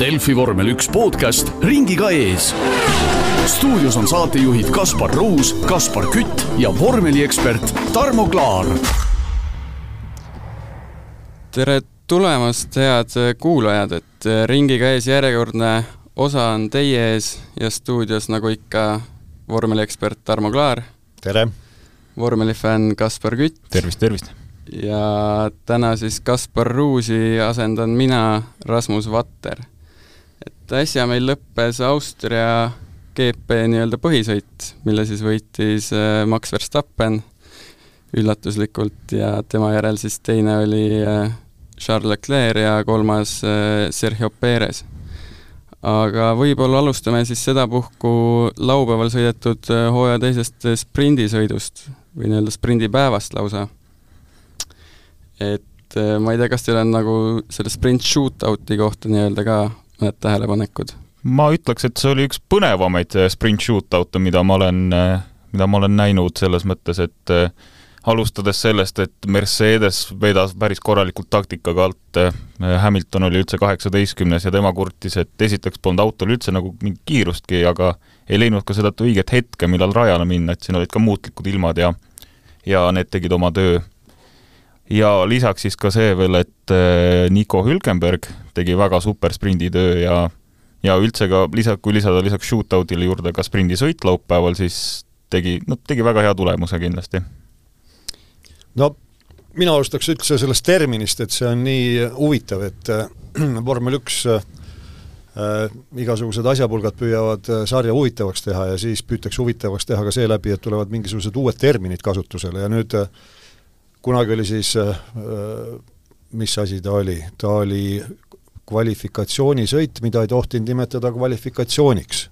Delfi vormel üks podcast ringiga ees. stuudios on saatejuhid Kaspar Ruus, Kaspar Kütt ja vormeliekspert Tarmo Klaar. tere tulemast, head kuulajad, et ringiga ees järjekordne osa on teie ees ja stuudios nagu ikka vormeliekspert Tarmo Klaar. tere! vormelifänn Kaspar Kütt. tervist, tervist! ja täna siis Kaspar Ruusi asendan mina, Rasmus Vatter. Et äsja meil lõppes Austria GP nii-öelda põhisõit, mille siis võitis äh, Max Verstappen üllatuslikult ja tema järel siis teine oli äh, Charles Leclerc ja kolmas äh, Sergio Perez. aga võib-olla alustame siis sedapuhku laupäeval sõidetud hooaja teisest sprindisõidust või nii-öelda sprindipäevast lausa et ma ei tea, kas teil on nagu selle sprint shootout'i kohta nii-öelda ka mõned tähelepanekud? ma ütleks, et see oli üks põnevamaid äh, sprint shootout'e, mida ma olen, äh, mida ma olen näinud selles mõttes, et alustades sellest, et Mercedes vedas päris korralikult taktikaga alt, Hamilton oli üldse kaheksateistkümnes ja tema kurtis, et esiteks polnud autol üldse nagu mingit kiirustki, aga ei leidnud ka seda õiget hetke, millal rajale minna, et siin olid ka muutlikud ilmad ja ja need tegid oma töö ja lisaks siis ka see veel, et äh, Nico Hülkenberg tegi väga super sprinditöö ja ja üldse ka lisa, kui lisada lisaks shootout'ile juurde ka sprindisõit laupäeval, siis tegi, noh, tegi väga hea tulemuse kindlasti. no mina alustaks üldse sellest terminist, et see on nii huvitav, et äh, vormel üks äh, igasugused asjapulgad püüavad äh, sarja huvitavaks teha ja siis püütakse huvitavaks teha ka seeläbi, et tulevad mingisugused uued terminid kasutusele ja nüüd äh, kunagi oli siis äh, mis asi ta oli, ta oli kvalifikatsioonisõit, mida ei tohtinud nimetada kvalifikatsiooniks.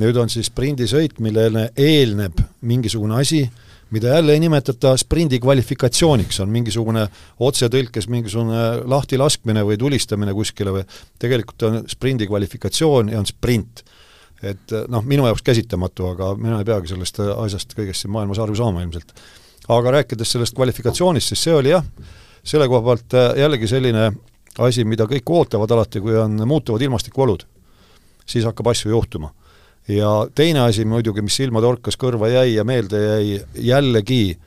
nüüd on siis sprindisõit, millele eelneb mingisugune asi, mida jälle ei nimetata sprindi kvalifikatsiooniks, on mingisugune otsetõlkes mingisugune lahtilaskmine või tulistamine kuskile või tegelikult on sprindi kvalifikatsioon ja on sprint. et noh, minu jaoks käsitamatu, aga mina ei peagi sellest asjast kõigest siin maailmas aru saama ilmselt aga rääkides sellest kvalifikatsioonist, siis see oli jah, selle koha pealt äh, jällegi selline asi, mida kõik ootavad alati, kui on muutuvad ilmastikuolud. siis hakkab asju juhtuma. ja teine asi muidugi, mis silma torkas, kõrva jäi ja meelde jäi, jällegi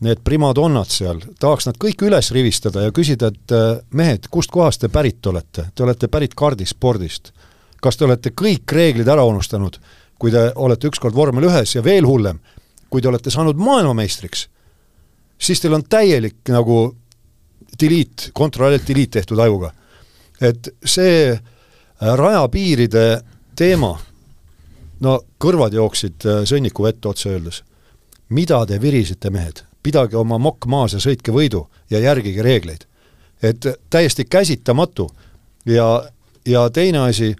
need primadonnad seal, tahaks nad kõik üles rivistada ja küsida, et äh, mehed, kust kohast te pärit olete? Te olete pärit kardispordist. kas te olete kõik reeglid ära unustanud, kui te olete ükskord vormel ühes ja veel hullem, kui te olete saanud maailmameistriks siis teil on täielik nagu delete, Ctrl-Alt delete tehtud ajuga. et see äh, rajapiiride teema, no kõrvad jooksid äh, sõnniku vette otse öeldes. mida te virisite, mehed? pidage oma mokk maas ja sõitke võidu ja järgige reegleid. et täiesti käsitamatu ja, ja teine asi,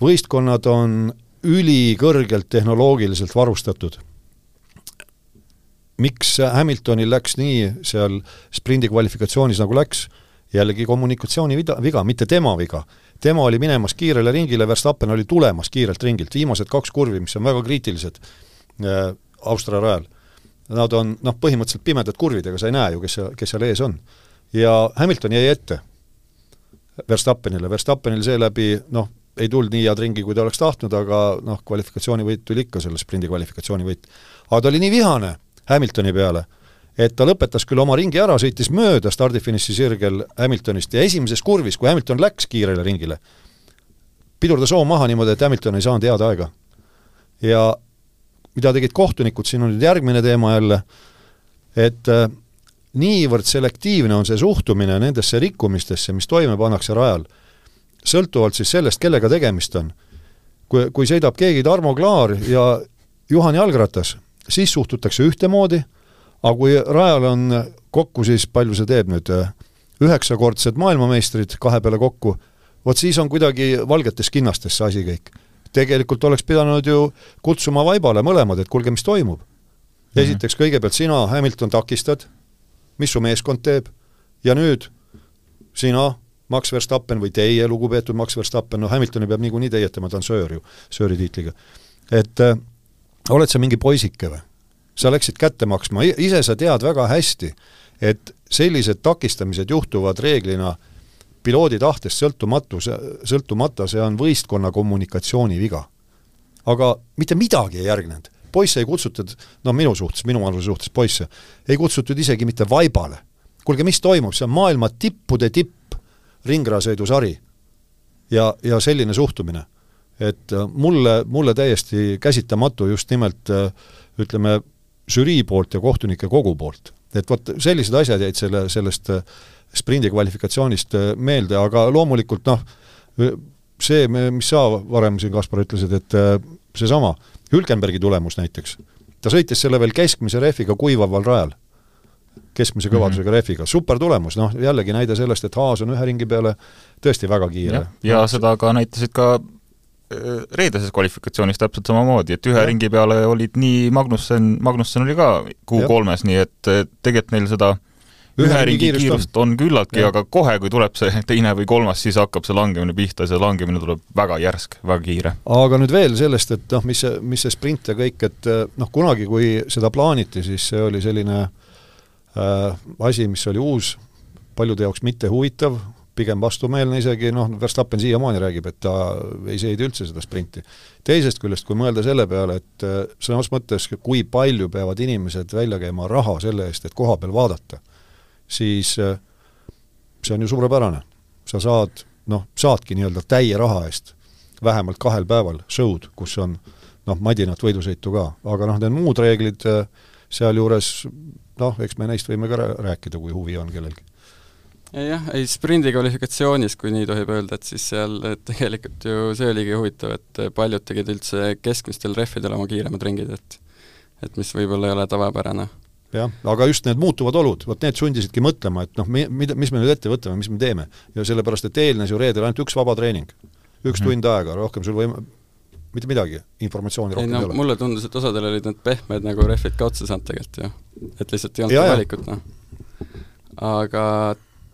võistkonnad on ülikõrgelt tehnoloogiliselt varustatud miks Hamiltonil läks nii seal sprindi kvalifikatsioonis, nagu läks, jällegi kommunikatsiooni viga, viga, mitte tema viga. tema oli minemas kiirele ringile, Verstappen oli tulemas kiirelt ringilt, viimased kaks kurvi, mis on väga kriitilised äh, Austria rajal. Nad on noh, põhimõtteliselt pimedad kurvid, ega sa ei näe ju, kes kes seal ees on. ja Hamilton jäi ette Verstappenile, Verstappenil seeläbi noh, ei tulnud nii head ringi, kui ta oleks tahtnud, aga noh, kvalifikatsioonivõit tuli ikka, selle sprindi kvalifikatsioonivõit. aga ta oli nii vihane Hamiltoni peale, et ta lõpetas küll oma ringi ära, sõitis mööda stardifiniši sirgel Hamiltonist ja esimeses kurvis, kui Hamilton läks kiirele ringile, pidurdas hoo maha niimoodi, et Hamilton ei saanud head aega. ja mida tegid kohtunikud, siin on nüüd järgmine teema jälle, et äh, niivõrd selektiivne on see suhtumine nendesse rikkumistesse, mis toime pannakse rajal, sõltuvalt siis sellest, kellega tegemist on. kui, kui sõidab keegi Tarmo Klaar ja Juhan Jalgratas, siis suhtutakse ühtemoodi, aga kui rajal on kokku siis, palju see teeb nüüd, üheksakordsed maailmameistrid kahe peale kokku, vot siis on kuidagi valgetes kinnastes see asi kõik. tegelikult oleks pidanud ju kutsuma vaibale mõlemad, et kuulge, mis toimub. Mhm. esiteks kõigepealt sina, Hamilton, takistad, mis su meeskond teeb, ja nüüd sina, Max Verstappen või teie, lugupeetud Max Verstappen, no Hamiltoni peab niikuinii teietama, ta on söör ju, sööri tiitliga. et äh, oled sa mingi poisike või? sa läksid kätte maksma, ise sa tead väga hästi, et sellised takistamised juhtuvad reeglina piloodi tahtest sõltumatu, sõltumata, see on võistkonna kommunikatsiooni viga. aga mitte midagi ei järgnenud. poisse ei kutsutud, no minu suhtes, minu vanuse suhtes poisse, ei kutsutud isegi mitte vaibale. kuulge, mis toimub, see on maailma tippude tipp ringrajasõidusari. ja, ja selline suhtumine. Et äh, mulle, mulle täiesti käsitamatu just nimelt äh, ütleme, žürii poolt ja kohtunike kogu poolt. et vot sellised asjad jäid selle, sellest äh, sprindi kvalifikatsioonist meelde, aga loomulikult noh, see, mis sa varem siin, Kaspar, ütlesid, et seesama Hülkenbergi tulemus näiteks, ta sõitis selle veel keskmise rehviga kuivaval rajal, keskmise mhm. kõvadusega mm -hmm. rehviga, super tulemus, noh jällegi näide sellest, et Haas on ühe ringi peale tõesti väga kiire. ja, ja seda ka näitasid ka reedeses kvalifikatsioonis täpselt samamoodi, et ühe ja. ringi peale olid nii Magnussen, Magnussen oli ka Q3-s, nii et tegelikult neil seda ühe ringi kiirust, kiirust on, on küllaltki, aga kohe, kui tuleb see teine või kolmas, siis hakkab see langemine pihta ja see langemine tuleb väga järsk, väga kiire. aga nüüd veel sellest, et noh, mis see, mis see sprint ja kõik, et noh, kunagi, kui seda plaaniti, siis see oli selline äh, asi, mis oli uus, paljude jaoks mitte huvitav, pigem vastumeelne isegi, noh, Verstappen siiamaani räägib, et ta ei seedi üldse seda sprinti. teisest küljest, kui mõelda selle peale, et äh, sõnas mõttes, kui palju peavad inimesed välja käima raha selle eest, et koha peal vaadata siis äh, see on ju suurepärane. sa saad, noh, saadki nii-öelda täie raha eest vähemalt kahel päeval show'd, kus on noh, madinat võidusõitu ka, aga noh, need muud reeglid äh, sealjuures noh, eks me neist võime ka rääkida, kui huvi on kellelgi. Jah, ei sprindi kvalifikatsioonis, kui nii tohib öelda, et siis seal tegelikult ju see oligi huvitav, et paljud tegid üldse keskmistel rehvidel oma kiiremad ringid, et et mis võib-olla ei ole tavapärane jah, aga just need muutuvad olud, vot need sundisidki mõtlema, et noh, me, mida, mis me nüüd ette võtame, mis me teeme. ja sellepärast, et eelnes ju reedel ainult üks vaba treening. üks mm tund aega, rohkem sul võim-, mitte midagi, informatsiooni rohkem ei, no, ei ole. mulle tundus, et osadel olid need pehmed nagu rehvid ka otsa saanud tegelikult ju. et lihtsalt ei olnud valikut, noh. aga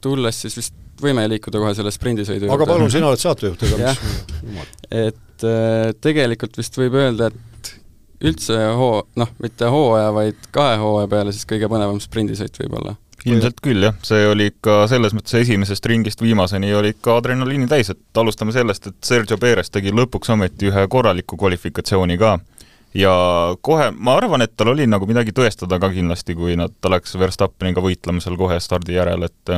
tulles siis vist võime liikuda kohe selle sprindisõidu juurde. aga palun, sina oled saatejuht, ega mis et äh, tegelikult vist võib öelda, et üldse hoo-, noh, mitte hooaja, vaid kahe hooaja peale siis kõige põnevam sprindisõit võib-olla? ilmselt küll, jah, see oli ikka selles mõttes esimesest ringist viimaseni oli ikka adrenaliini täis, et alustame sellest, et Sergio Perez tegi lõpuks ometi ühe korraliku kvalifikatsiooni ka. ja kohe, ma arvan, et tal oli nagu midagi tõestada ka kindlasti, kui nad, ta läks Verstappeniga võitlema seal kohe stardi järel, et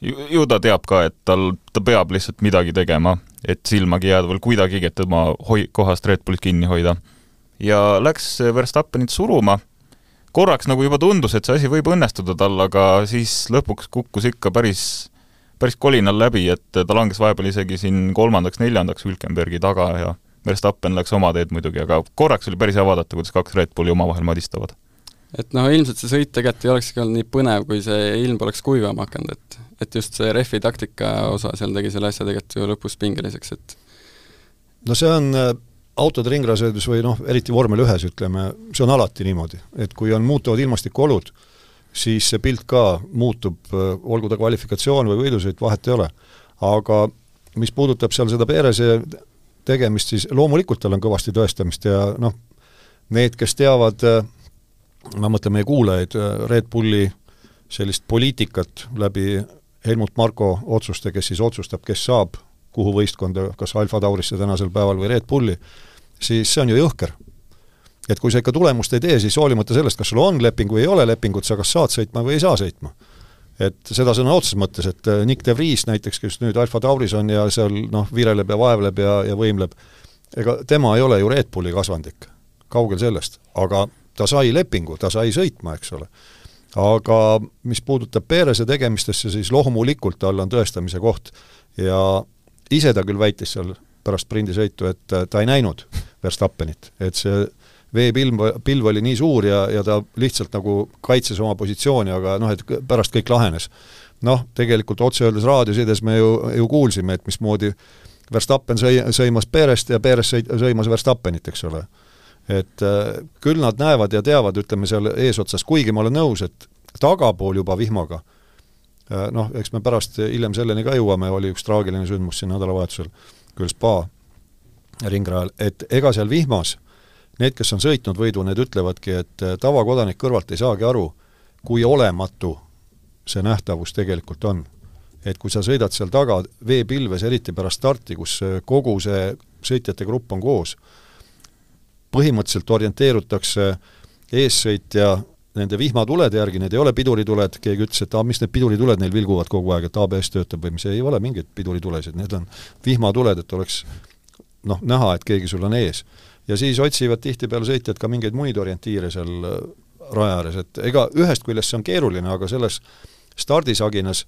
ju, ta teab ka, et tal, ta peab lihtsalt midagi tegema, et silmagi jääda veel kuidagigi, et tema hoi-, kohast Red Bullit kinni hoida ja läks Verstappenit suruma. korraks nagu juba tundus, et see asi võib õnnestuda tal, aga siis lõpuks kukkus ikka päris, päris kolinal läbi, et ta langes vahepeal isegi siin kolmandaks-neljandaks Hülkenbergi taga ja Verstappen läks oma teed muidugi, aga korraks oli päris hea vaadata, kuidas kaks Red Bulli omavahel madistavad. et noh, ilmselt see sõit tegelikult ei olekski olnud nii põnev, kui see ilm poleks kuivama hakanud, et et just see rehvi taktika osa seal tegi selle asja tegelikult ju lõpus pingeliseks, et no see on autode ringrasõidus või noh, eriti vormel ühes ütleme, see on alati niimoodi, et kui on muutuvad ilmastikuolud, siis see pilt ka muutub, olgu ta kvalifikatsioon või võidusõit, vahet ei ole. aga mis puudutab seal seda Perese tegemist, siis loomulikult tal on kõvasti tõestamist ja noh, need, kes teavad, ma mõtlen meie kuulajaid, Red Bulli sellist poliitikat läbi Helmut Marko otsuste, kes siis otsustab, kes saab kuhu võistkonda, kas Alfa Taurisse tänasel päeval või Red Bulli, siis see on ju jõhker. et kui sa ikka tulemust ei tee, siis hoolimata sellest, kas sul on leping või ei ole lepingut, sa kas saad sõitma või ei saa sõitma. et seda sõna otseses mõttes, et äh, Nick de Vries näiteks, kes nüüd Alfa Tauris on ja seal noh, vireleb ja vaevleb ja, ja võimleb, ega tema ei ole ju Red Bulli kasvandik, kaugel sellest, aga ta sai lepingu, ta sai sõitma, eks ole. Aga mis puudutab Perese tegemistesse, siis loomulikult tal on tõestamise koht ja ise ta küll väitis seal pärast sprindisõitu, et äh, ta ei näinud Verstappenit, et see veepilv, pilv oli nii suur ja, ja ta lihtsalt nagu kaitses oma positsiooni, aga noh, et pärast kõik lahenes. noh, tegelikult otse öeldes raadiosides me ju, ju kuulsime, et mismoodi Verstappen sõi, sõimas Perest ja Peres sõi, sõimas Verstappenit, eks ole. Et äh, küll nad näevad ja teavad, ütleme seal eesotsas, kuigi ma olen nõus, et tagapool juba vihmaga äh, noh, eks me pärast hiljem selleni ka jõuame, oli üks traagiline sündmus siin nädalavahetusel küll spa ringrajal, et ega seal vihmas need, kes on sõitnud võidu, need ütlevadki, et äh, tavakodanik kõrvalt ei saagi aru, kui olematu see nähtavus tegelikult on. et kui sa sõidad seal taga veepilves, eriti pärast starti, kus kogu see sõitjate grupp on koos, põhimõtteliselt orienteerutakse eessõitja nende vihmatulede järgi, need ei ole pidurituled, keegi ütles, et aa, mis need pidurituled neil vilguvad kogu aeg, et ABS töötab või mis, ei ole mingeid piduritulesid, need on vihmatuled, et oleks noh, näha, et keegi sul on ees. ja siis otsivad tihtipeale sõitjad ka mingeid muid orientiire seal äh, raja ääres, et ega ühest küljest see on keeruline, aga selles stardisaginas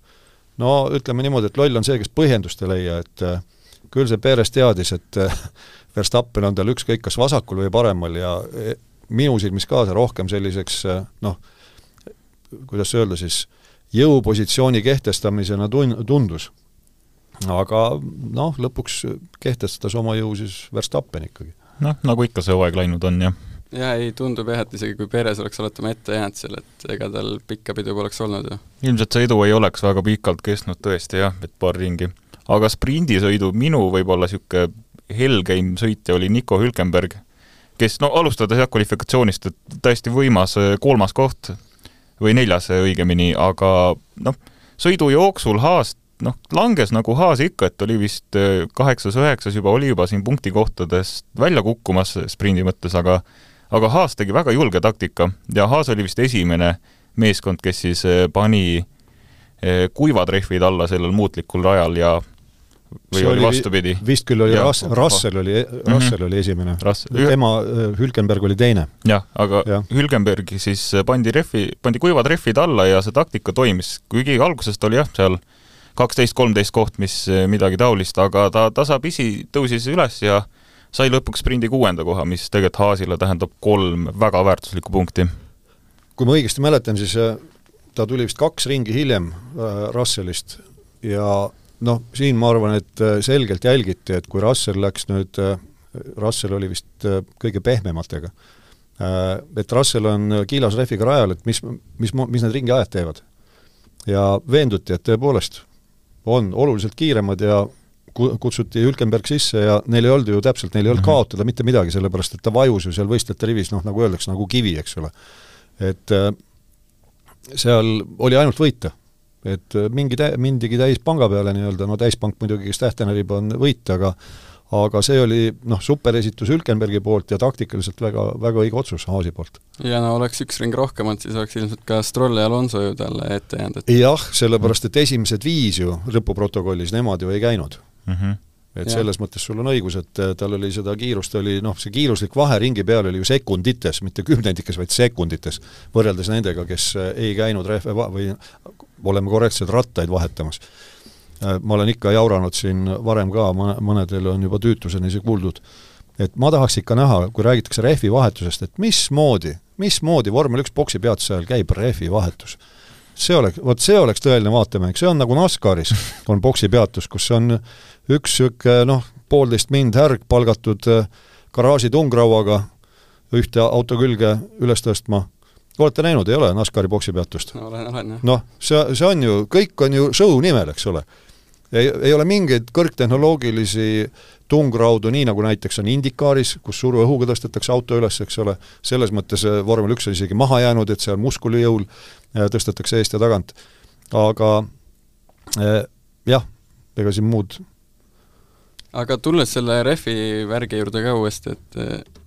no ütleme niimoodi, et loll on see, kes põhjendust ei leia, et äh, küll see Perez teadis, et Verstappen on tal ükskõik kas vasakul või paremal ja e, minu silmis ka see rohkem selliseks äh, noh, kuidas öelda siis, jõupositsiooni kehtestamisena tun-, tundus. aga noh, lõpuks kehtestas oma jõu siis Verstappen ikkagi. noh, nagu ikka see hooaeg läinud on, jah. jaa, ei, tundub jah, et isegi kui Perez oleks oletama ette jäänud seal, et ega tal pikka pidu poleks olnud ju. ilmselt see edu ei oleks väga pikalt kestnud tõesti jah, et paar ringi. aga sprindisõidu minu võib-olla niisugune helgeim sõitja oli Nico Hülkenberg, kes no alustades jah, kvalifikatsioonist, et täiesti võimas äh, kolmas koht või neljas äh, õigemini, aga noh, sõidu jooksul Haas noh, langes nagu Haas ikka, et oli vist äh, kaheksas-üheksas juba, oli juba siin punktikohtadest välja kukkumas sprindi mõttes, aga aga Haas tegi väga julge taktika ja Haas oli vist esimene meeskond, kes siis pani kuivad rehvid alla sellel muutlikul rajal ja või see oli vastupidi? vist küll oli Rass-, Russell oli, Russell mm -hmm. oli esimene. tema, äh, Hülkenberg oli teine. jah, aga ja. Hülkenbergi siis äh, pandi rehvi, pandi kuivad rehvid alla ja see taktika toimis, kuigi algusest oli jah, seal kaksteist, kolmteist koht, mis äh, midagi taolist, aga ta tasapisi tõusis üles ja sai lõpuks sprindi kuuenda koha, mis tegelikult Haasile tähendab kolm väga väärtuslikku punkti. kui ma õigesti mäletan, siis ta tuli vist kaks ringi hiljem äh, Russellist ja noh, siin ma arvan, et äh, selgelt jälgiti, et kui Russell läks nüüd, äh, Russell oli vist äh, kõige pehmematega, et Russell on kiilas rehviga rajal, et mis, mis, mis need ringiajad teevad. ja veenduti, et tõepoolest on oluliselt kiiremad ja kutsuti Hülkenberg sisse ja neil ei olnud ju täpselt, neil ei olnud mm -hmm. kaotada mitte midagi, sellepärast et ta vajus ju seal võistlejate rivis, noh, nagu öeldakse, nagu kivi, eks ole. et seal oli ainult võita et äh, mingi tä-, mindigi täispanga peale nii-öelda, no täispank muidugi, kes tähte närib, on võit, aga aga see oli noh, superesitus Hülkenbergi poolt ja taktikaliselt väga, väga õige otsus Haasi poolt. ja no oleks üks ring rohkem olnud, siis oleks ilmselt ka Stroll ja Alonso ju talle ette jäänud, et jah, sellepärast et esimesed viis ju lõpuprotokollis, nemad ju ei käinud mm. -hmm et ja. selles mõttes sul on õigus, et äh, tal oli seda kiirust, oli noh, see kiiruslik vahe ringi peal oli ju sekundites, mitte kümnendikes, vaid sekundites, võrreldes nendega, kes äh, ei käinud rehve või oleme korrektsed rattaid vahetamas. Äh, ma olen ikka jauranud siin varem ka, mõnedel on juba tüütuseni see kuuldud, et ma tahaks ikka näha, kui räägitakse rehvi vahetusest, et mismoodi, mismoodi vormel üks boksi peatuse ajal käib rehvi vahetus. see oleks, vot see oleks tõeline vaatemäng, see on nagu NASCARis on boksi peatus, kus on üks niisugune noh, poolteist mind härg palgatud äh, garaaži tungrauaga ühte auto külge üles tõstma olete näinud, ei ole NASCARi poksipeatust no,? olen, olen jah. noh, see, see on ju, kõik on ju show nimel, eks ole. ei, ei ole mingeid kõrgtehnoloogilisi tungraudu, nii nagu näiteks on Indikaaris, kus suruõhuga tõstetakse auto üles, eks ole, selles mõttes äh, vormel üks on isegi maha jäänud, et seal muskuli jõul äh, tõstetakse eest ja tagant. aga eh, jah, ega siin muud aga tulles selle rehvi värgi juurde ka uuesti, et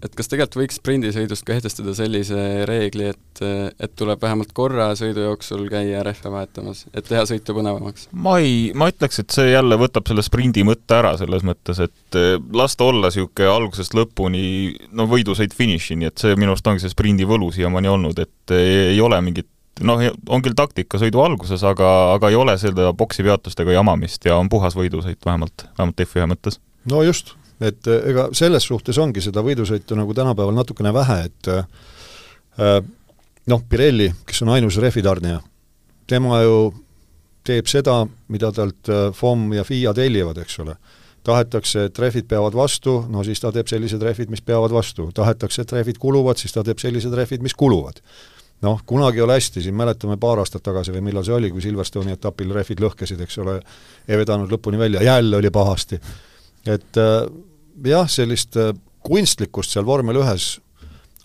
et kas tegelikult võiks sprindisõidust kehtestada sellise reegli, et, et tuleb vähemalt korra sõidu jooksul käia rehve vahetamas, et teha sõitu põnevamaks? ma ei, ma ütleks, et see jälle võtab selle sprindi mõtte ära selles mõttes, et eh, las ta olla niisugune algusest lõpuni no võidusõit finišini, et see minu arust ongi see sprindi võlu siiamaani olnud, et ei ole mingit noh, on küll taktika sõidu alguses, aga, aga ei ole seda boksi peatustega jamamist ja on puhas võidusõit vähemalt, vähemalt F1 mõttes. no just, et eh, ega selles suhtes ongi seda võidusõitu nagu tänapäeval natukene vähe, et äh, noh, Pirelli, kes on ainus rehvitarnija, tema ju teeb seda, mida talt FOM ja FIA tellivad, eks ole. tahetakse, et rehvid peavad vastu, no siis ta teeb sellised rehvid, mis peavad vastu. tahetakse, et rehvid kuluvad, siis ta teeb sellised rehvid, mis kuluvad noh, kunagi ei ole hästi, siin mäletame paar aastat tagasi või millal see oli, kui Silverstone'i etapil rehvid lõhkesid, eks ole, ei vedanud lõpuni välja, jälle oli pahasti. et äh, jah, sellist äh, kunstlikkust seal vormel ühes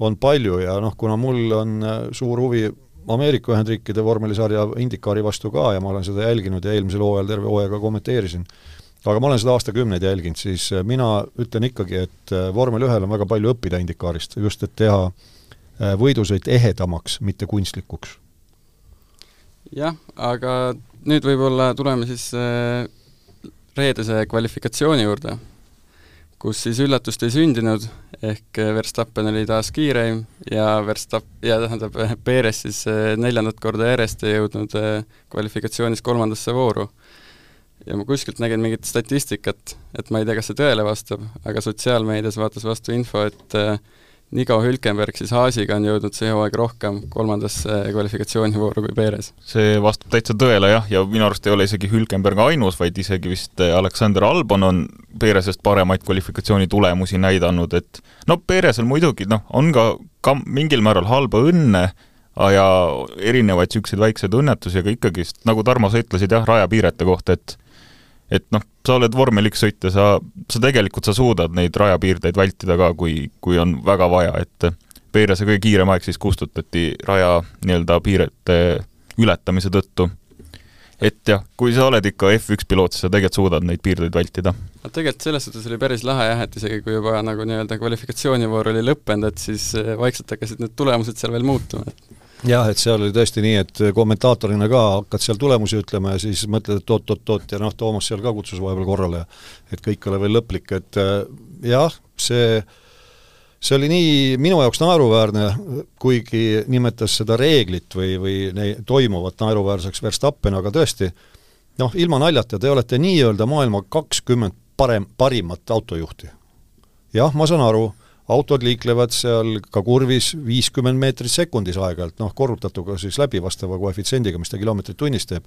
on palju ja noh, kuna mul on äh, suur huvi Ameerika Ühendriikide vormelisarja IndyCari vastu ka ja ma olen seda jälginud ja eelmisel hooajal terve hooaega kommenteerisin, aga ma olen seda aastakümneid jälginud, siis mina ütlen ikkagi, et vormel ühel on väga palju õppida IndyCarist, just et teha võidusõit ehedamaks, mitte kunstlikuks. jah, aga nüüd võib-olla tuleme siis reedese kvalifikatsiooni juurde, kus siis üllatust ei sündinud, ehk Verstappen oli taas kiireim ja Verstapp-, ja tähendab, Perez siis neljandat korda järjest ei jõudnud kvalifikatsioonis kolmandasse vooru. ja ma kuskilt nägin mingit statistikat, et ma ei tea, kas see tõele vastab, aga sotsiaalmeedias vaatas vastu info, et Nigo Hülkenberg siis Haasiga on jõudnud see hooaeg rohkem kolmandasse kvalifikatsioonivooru kui Perez. see vastab täitsa tõele jah, ja minu arust ei ole isegi Hülkenberg ainus, vaid isegi vist Aleksander Albon on Perezest paremaid kvalifikatsioonitulemusi näidanud, et no Perezil muidugi noh, on ka, ka mingil määral halba õnne ja erinevaid niisuguseid väikseid õnnetusi, aga ikkagist, nagu Tarmo, sa ütlesid jah, rajapiirete kohta, et et noh, sa oled vormel üks sõitja, sa, sa tegelikult, sa suudad neid rajapiirdeid vältida ka, kui, kui on väga vaja, et Peirase kõige kiirem aeg siis kustutati raja nii-öelda piirete ületamise tõttu. et jah, kui sa oled ikka F1 piloot, siis sa tegelikult suudad neid piirdeid vältida. no tegelikult selles suhtes oli päris lahe jah, et isegi kui juba nagu nii-öelda kvalifikatsioonivoor oli lõppenud, et siis vaikselt hakkasid need tulemused seal veel muutuma, et jah, et seal oli tõesti nii, et kommentaatorina ka hakkad seal tulemusi ütlema ja siis mõtled, et oot-oot-oot ja noh, Toomas seal ka kutsus vahepeal korrale ja et kõik ei ole veel lõplik, et äh, jah, see see oli nii minu jaoks naeruväärne, kuigi nimetas seda reeglit või, või nei-, toimuvat naeruväärseks Verstappen, aga tõesti, noh, ilma naljata, te olete nii-öelda maailma kakskümmend parem, parimat autojuhti. jah, ma saan aru autod liiklevad seal ka kurvis viiskümmend meetrit sekundis aeg-ajalt, noh, korrutatuga siis läbi vastava koefitsiendiga, mis ta kilomeetrit tunnis teeb.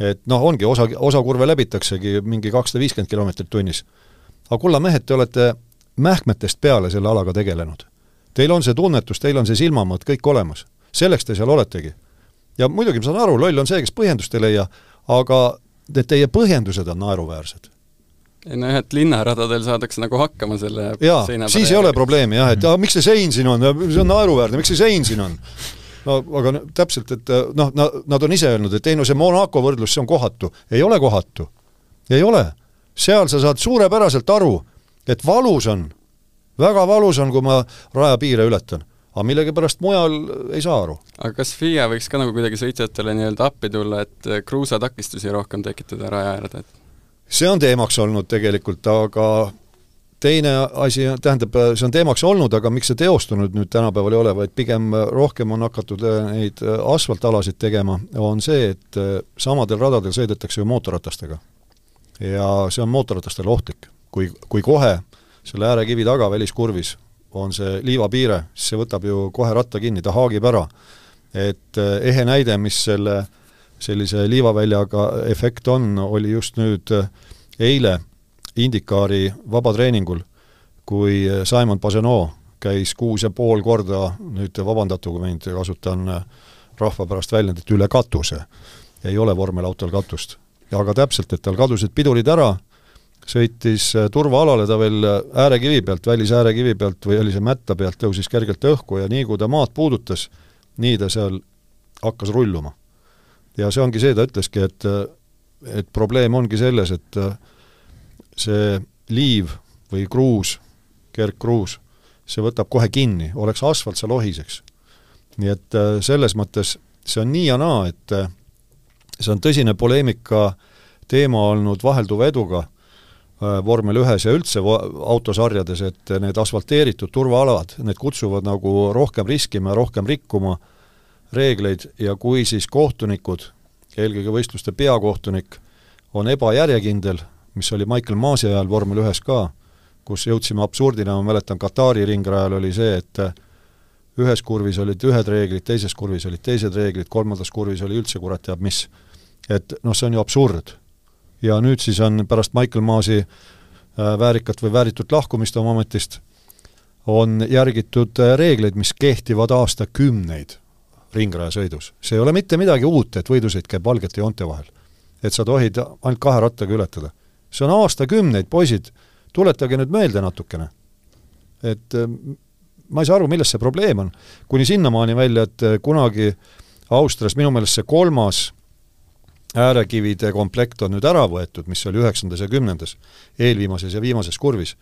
et noh, ongi, osa, osa kurve läbitaksegi mingi kakssada viiskümmend kilomeetrit tunnis. aga kulla mehed, te olete mähkmetest peale selle alaga tegelenud. Teil on see tunnetus, teil on see silmamõõt kõik olemas. selleks te seal oletegi. ja muidugi ma saan aru, loll on see, kes põhjendust ei leia, aga need teie põhjendused on naeruväärsed ei no jah, et linnaradadel saadakse nagu hakkama selle jaa, siis ei ole probleemi jah, et aa, miks see sein siin on, see on naeruväärne, miks see sein siin on? no aga no, täpselt, et noh, nad on ise öelnud, et ei no see Monaco võrdlus, see on kohatu. ei ole kohatu. ei ole. seal sa saad suurepäraselt aru, et valus on, väga valus on, kui ma rajapiire ületan aga millegipärast mujal ei saa aru. aga kas FIA võiks ka nagu kuidagi sõitjatele nii-öelda appi tulla, et kruusatakistusi rohkem tekitada raja äärde, et see on teemaks olnud tegelikult, aga teine asi, tähendab, see on teemaks olnud, aga miks see teostunud nüüd tänapäeval ei ole, vaid pigem rohkem on hakatud äh, neid äh, asfaltalasid tegema, on see, et äh, samadel radadel sõidetakse ju mootorratastega. ja see on mootorratastele ohtlik. kui, kui kohe selle äärekivi taga väliskurvis on see liivapiire, siis see võtab ju kohe ratta kinni, ta haagib ära. et ehe näide, mis selle äh, sellise liivaväljaga efekt on, oli just nüüd äh, eile Indikaari vabatreeningul, kui äh, Simon Pagenaud käis kuus ja pool korda, nüüd vabandatagu mind, kasutan äh, rahva pärast väljendit, üle katuse. ei ole vormelautol katust. aga täpselt, et tal kadusid pidurid ära, sõitis turvaalale ta veel äärekivi pealt, välisäärekivi pealt või oli see mätta pealt, tõusis kergelt õhku ja nii, kui ta maad puudutas, nii ta seal hakkas rulluma ja see ongi see, ta ütleski, et et probleem ongi selles, et see liiv või kruus, kergkruus, see võtab kohe kinni, oleks asfalt, sa lohiseks. nii et selles mõttes see on nii ja naa, et see on tõsine poleemika teema olnud vahelduva eduga vormel ühes ja üldse autosarjades, et need asfalteeritud turvaalad, need kutsuvad nagu rohkem riskima ja rohkem rikkuma reegleid ja kui siis kohtunikud, eelkõige võistluste peakohtunik, on ebajärjekindel, mis oli Michael Maasi ajal vormel ühes ka, kus jõudsime absurdina, ma mäletan, Katari ringrajal oli see, et ühes kurvis olid ühed reeglid, teises kurvis olid teised reeglid, kolmandas kurvis oli üldse kurat teab mis. et noh, see on ju absurd. ja nüüd siis on pärast Michael Maasi äh, väärikat või vääritut lahkumist oma ametist, on järgitud äh, reegleid, mis kehtivad aastakümneid ringrajasõidus. see ei ole mitte midagi uut, et võidusõit käib valgete joonte vahel. et sa tohid ainult kahe rattaga ületada. see on aastakümneid, poisid, tuletage nüüd meelde natukene. et äh, ma ei saa aru, milles see probleem on. kuni sinnamaani välja, et äh, kunagi Austrias minu meelest see kolmas äärekivide komplekt on nüüd ära võetud, mis oli üheksandas ja kümnendas, eelviimases ja viimases kurvis.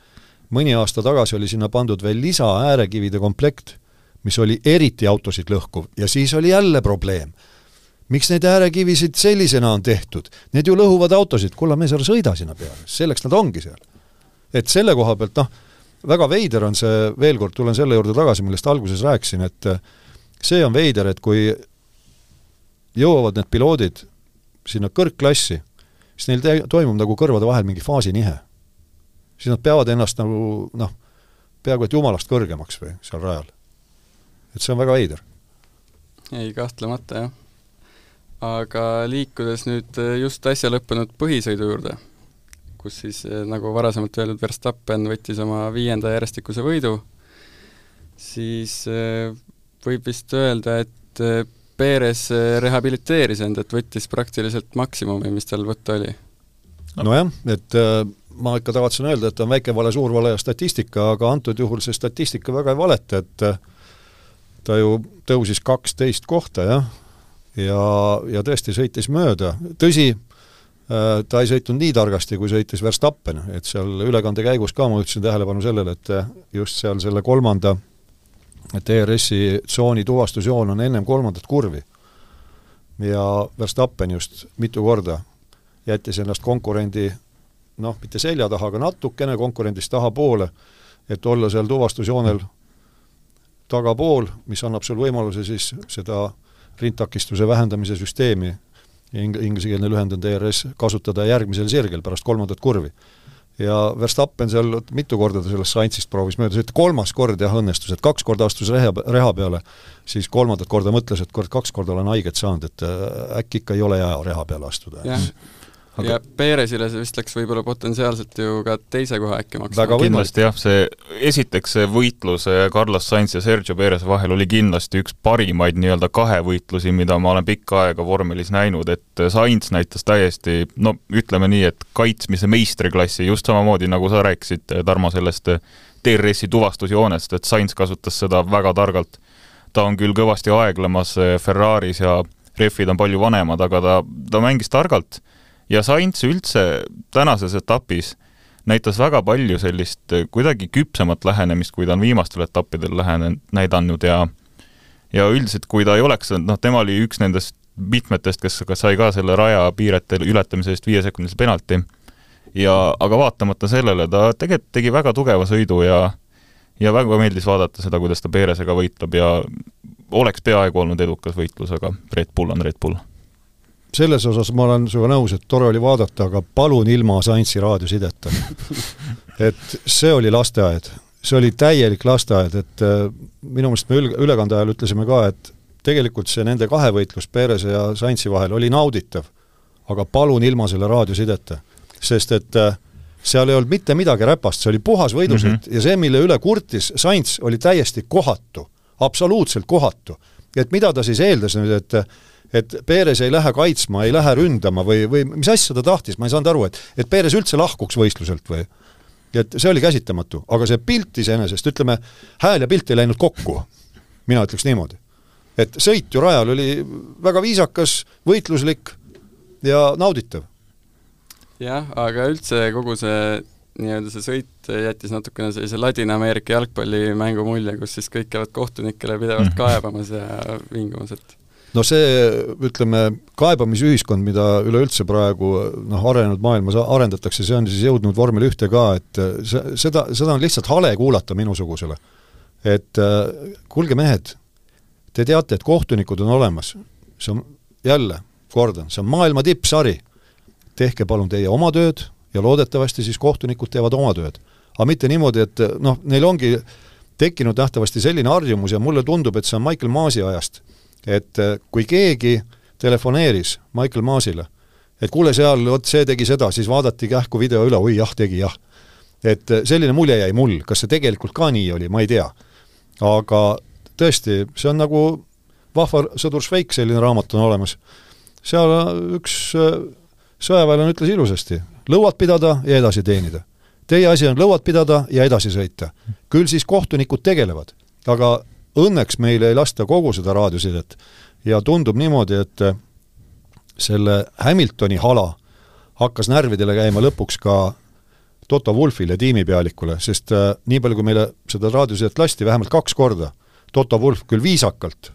mõni aasta tagasi oli sinna pandud veel lisa äärekivide komplekt, mis oli eriti autosid lõhkuv ja siis oli jälle probleem. miks neid äärekivisid sellisena on tehtud? Need ju lõhuvad autosid, kulla mees, ära sõida sinna peale, selleks nad ongi seal. et selle koha pealt noh, väga veider on see, veel kord tulen selle juurde tagasi, millest alguses rääkisin, et see on veider, et kui jõuavad need piloodid sinna kõrgklassi, siis neil te-, toimub nagu kõrvade vahel mingi faasinihe. siis nad peavad ennast nagu noh, peaaegu et jumalast kõrgemaks või seal rajal. Et see on väga veider. ei, kahtlemata jah. aga liikudes nüüd eh, just äsja lõppenud põhisõidu juurde, kus siis eh, nagu varasemalt öeldud, Verstappen võttis oma viienda järjestikuse võidu, siis eh, võib vist öelda, et Perez eh, rehabiliteeris end, et võttis praktiliselt maksimumi, mis tal võtta oli. nojah, et ma ikka tavatsen öelda, et on väike vale, suur vale ja statistika, aga antud juhul see statistika väga ei valeta, et äh, ta ju tõusis kaksteist kohta, jah, ja, ja tõesti sõitis mööda, tõsi äh,, ta ei sõitnud nii targasti, kui sõitis Verstappen, et seal ülekande käigus ka ma juhtisin tähelepanu sellele, et just seal selle kolmanda et ERS-i tsooni tuvastusjoon on ennem kolmandat kurvi. ja Verstappen just mitu korda jättis ennast konkurendi noh, mitte selja taha, aga natukene konkurendist tahapoole, et olla seal tuvastusjoonel tagapool, mis annab sul võimaluse siis seda rindtakistuse vähendamise süsteemi, ing-, inglisekeelne lühend on DRS, kasutada järgmisel sirgel pärast kolmandat kurvi ja Verstappen seal mitu korda ta sellest Sainzist proovis mööda sõita, kolmas kord jah õnnestus, et kaks korda astus reha, reha peale, siis kolmandat korda mõtles, et kord kaks korda olen haiget saanud, et äh, äkki ikka ei ole hea reha peale astuda. Aga... ja Perezile see vist läks võib-olla potentsiaalselt ju ka teise koha äkki maksma. kindlasti jah, see, esiteks see võitlus Carlos Sainz ja Sergio Perez vahel oli kindlasti üks parimaid nii-öelda kahevõitlusi, mida ma olen pikka aega vormelis näinud, et Sainz näitas täiesti no ütleme nii, et kaitsmise meistriklassi, just samamoodi, nagu sa rääkisid, Tarmo, sellest DRS-i tuvastusjoonest, et Sainz kasutas seda väga targalt. ta on küll kõvasti aeglemas Ferraris ja rehvid on palju vanemad, aga ta, ta mängis targalt ja Sainz üldse tänases etapis näitas väga palju sellist eh, kuidagi küpsemat lähenemist, kui ta on viimastel etappidel lähenenud, näidanud ja ja üldiselt, kui ta ei oleks, noh, tema oli üks nendest mitmetest, kes sai ka selle raja piirete ületamise eest viiesekundilise penalti, ja aga vaatamata sellele ta tegelikult tegi väga tugeva sõidu ja ja väga meeldis vaadata seda, kuidas ta Perezega võitleb ja oleks peaaegu olnud edukas võitlus, aga Red Bull on Red Bull selles osas ma olen sinuga nõus, et tore oli vaadata, aga palun ilma Science'i raadiosideta. et see oli lasteaed, see oli täielik lasteaed, et äh, minu meelest me üle, ülekande ajal ütlesime ka, et tegelikult see nende kahevõitlus Perese ja Science'i vahel oli nauditav, aga palun ilma selle raadiosideta. sest et äh, seal ei olnud mitte midagi räpast, see oli puhas võidusõit mm -hmm. ja see, mille üle kurtis Science, oli täiesti kohatu, absoluutselt kohatu. et mida ta siis eeldas nüüd, et et Perez ei lähe kaitsma, ei lähe ründama või, või mis asja ta tahtis, ma ei saanud aru, et et Perez üldse lahkuks võistluselt või? et see oli käsitamatu, aga see pilt iseenesest, ütleme, hääl ja pilt ei läinud kokku, mina ütleks niimoodi. et sõit ju rajal oli väga viisakas, võitluslik ja nauditav. jah, aga üldse kogu see nii-öelda see sõit jättis natukene sellise Ladina-Ameerika jalgpallimängu mulje, kus siis kõik käivad kohtunikele pidevalt mhm. kaebamas ja vingumas, et no see, ütleme, kaebamisühiskond, mida üleüldse praegu noh, arenenud maailmas arendatakse, see on siis jõudnud vormel ühte ka, et see, seda, seda on lihtsalt hale kuulata minusugusele. et kuulge, mehed, te teate, et kohtunikud on olemas, see on, jälle, kordan, see on maailma tippsari, tehke palun teie oma tööd ja loodetavasti siis kohtunikud teevad oma tööd. aga mitte niimoodi, et noh, neil ongi tekkinud nähtavasti selline harjumus ja mulle tundub, et see on Michael Maasi ajast et äh, kui keegi telefoneeris Michael Maasile, et kuule, seal vot see tegi seda, siis vaadati kähku video üle, oi jah, tegi jah. et äh, selline mulje jäi mul, kas see tegelikult ka nii oli, ma ei tea. aga tõesti, see on nagu Vahva sõdur Šveik, selline raamat on olemas. seal üks äh, sõjaväelane ütles ilusasti, lõuad pidada ja edasi teenida. Teie asi on lõuad pidada ja edasi sõita. küll siis kohtunikud tegelevad, aga õnneks meile ei lasta kogu seda raadiosidet ja tundub niimoodi, et selle Hamiltoni hala hakkas närvidele käima lõpuks ka Toto Wolfile, tiimipealikule, sest äh, nii palju, kui meile seda raadiosidet lasti, vähemalt kaks korda, Toto Wolf küll viisakalt,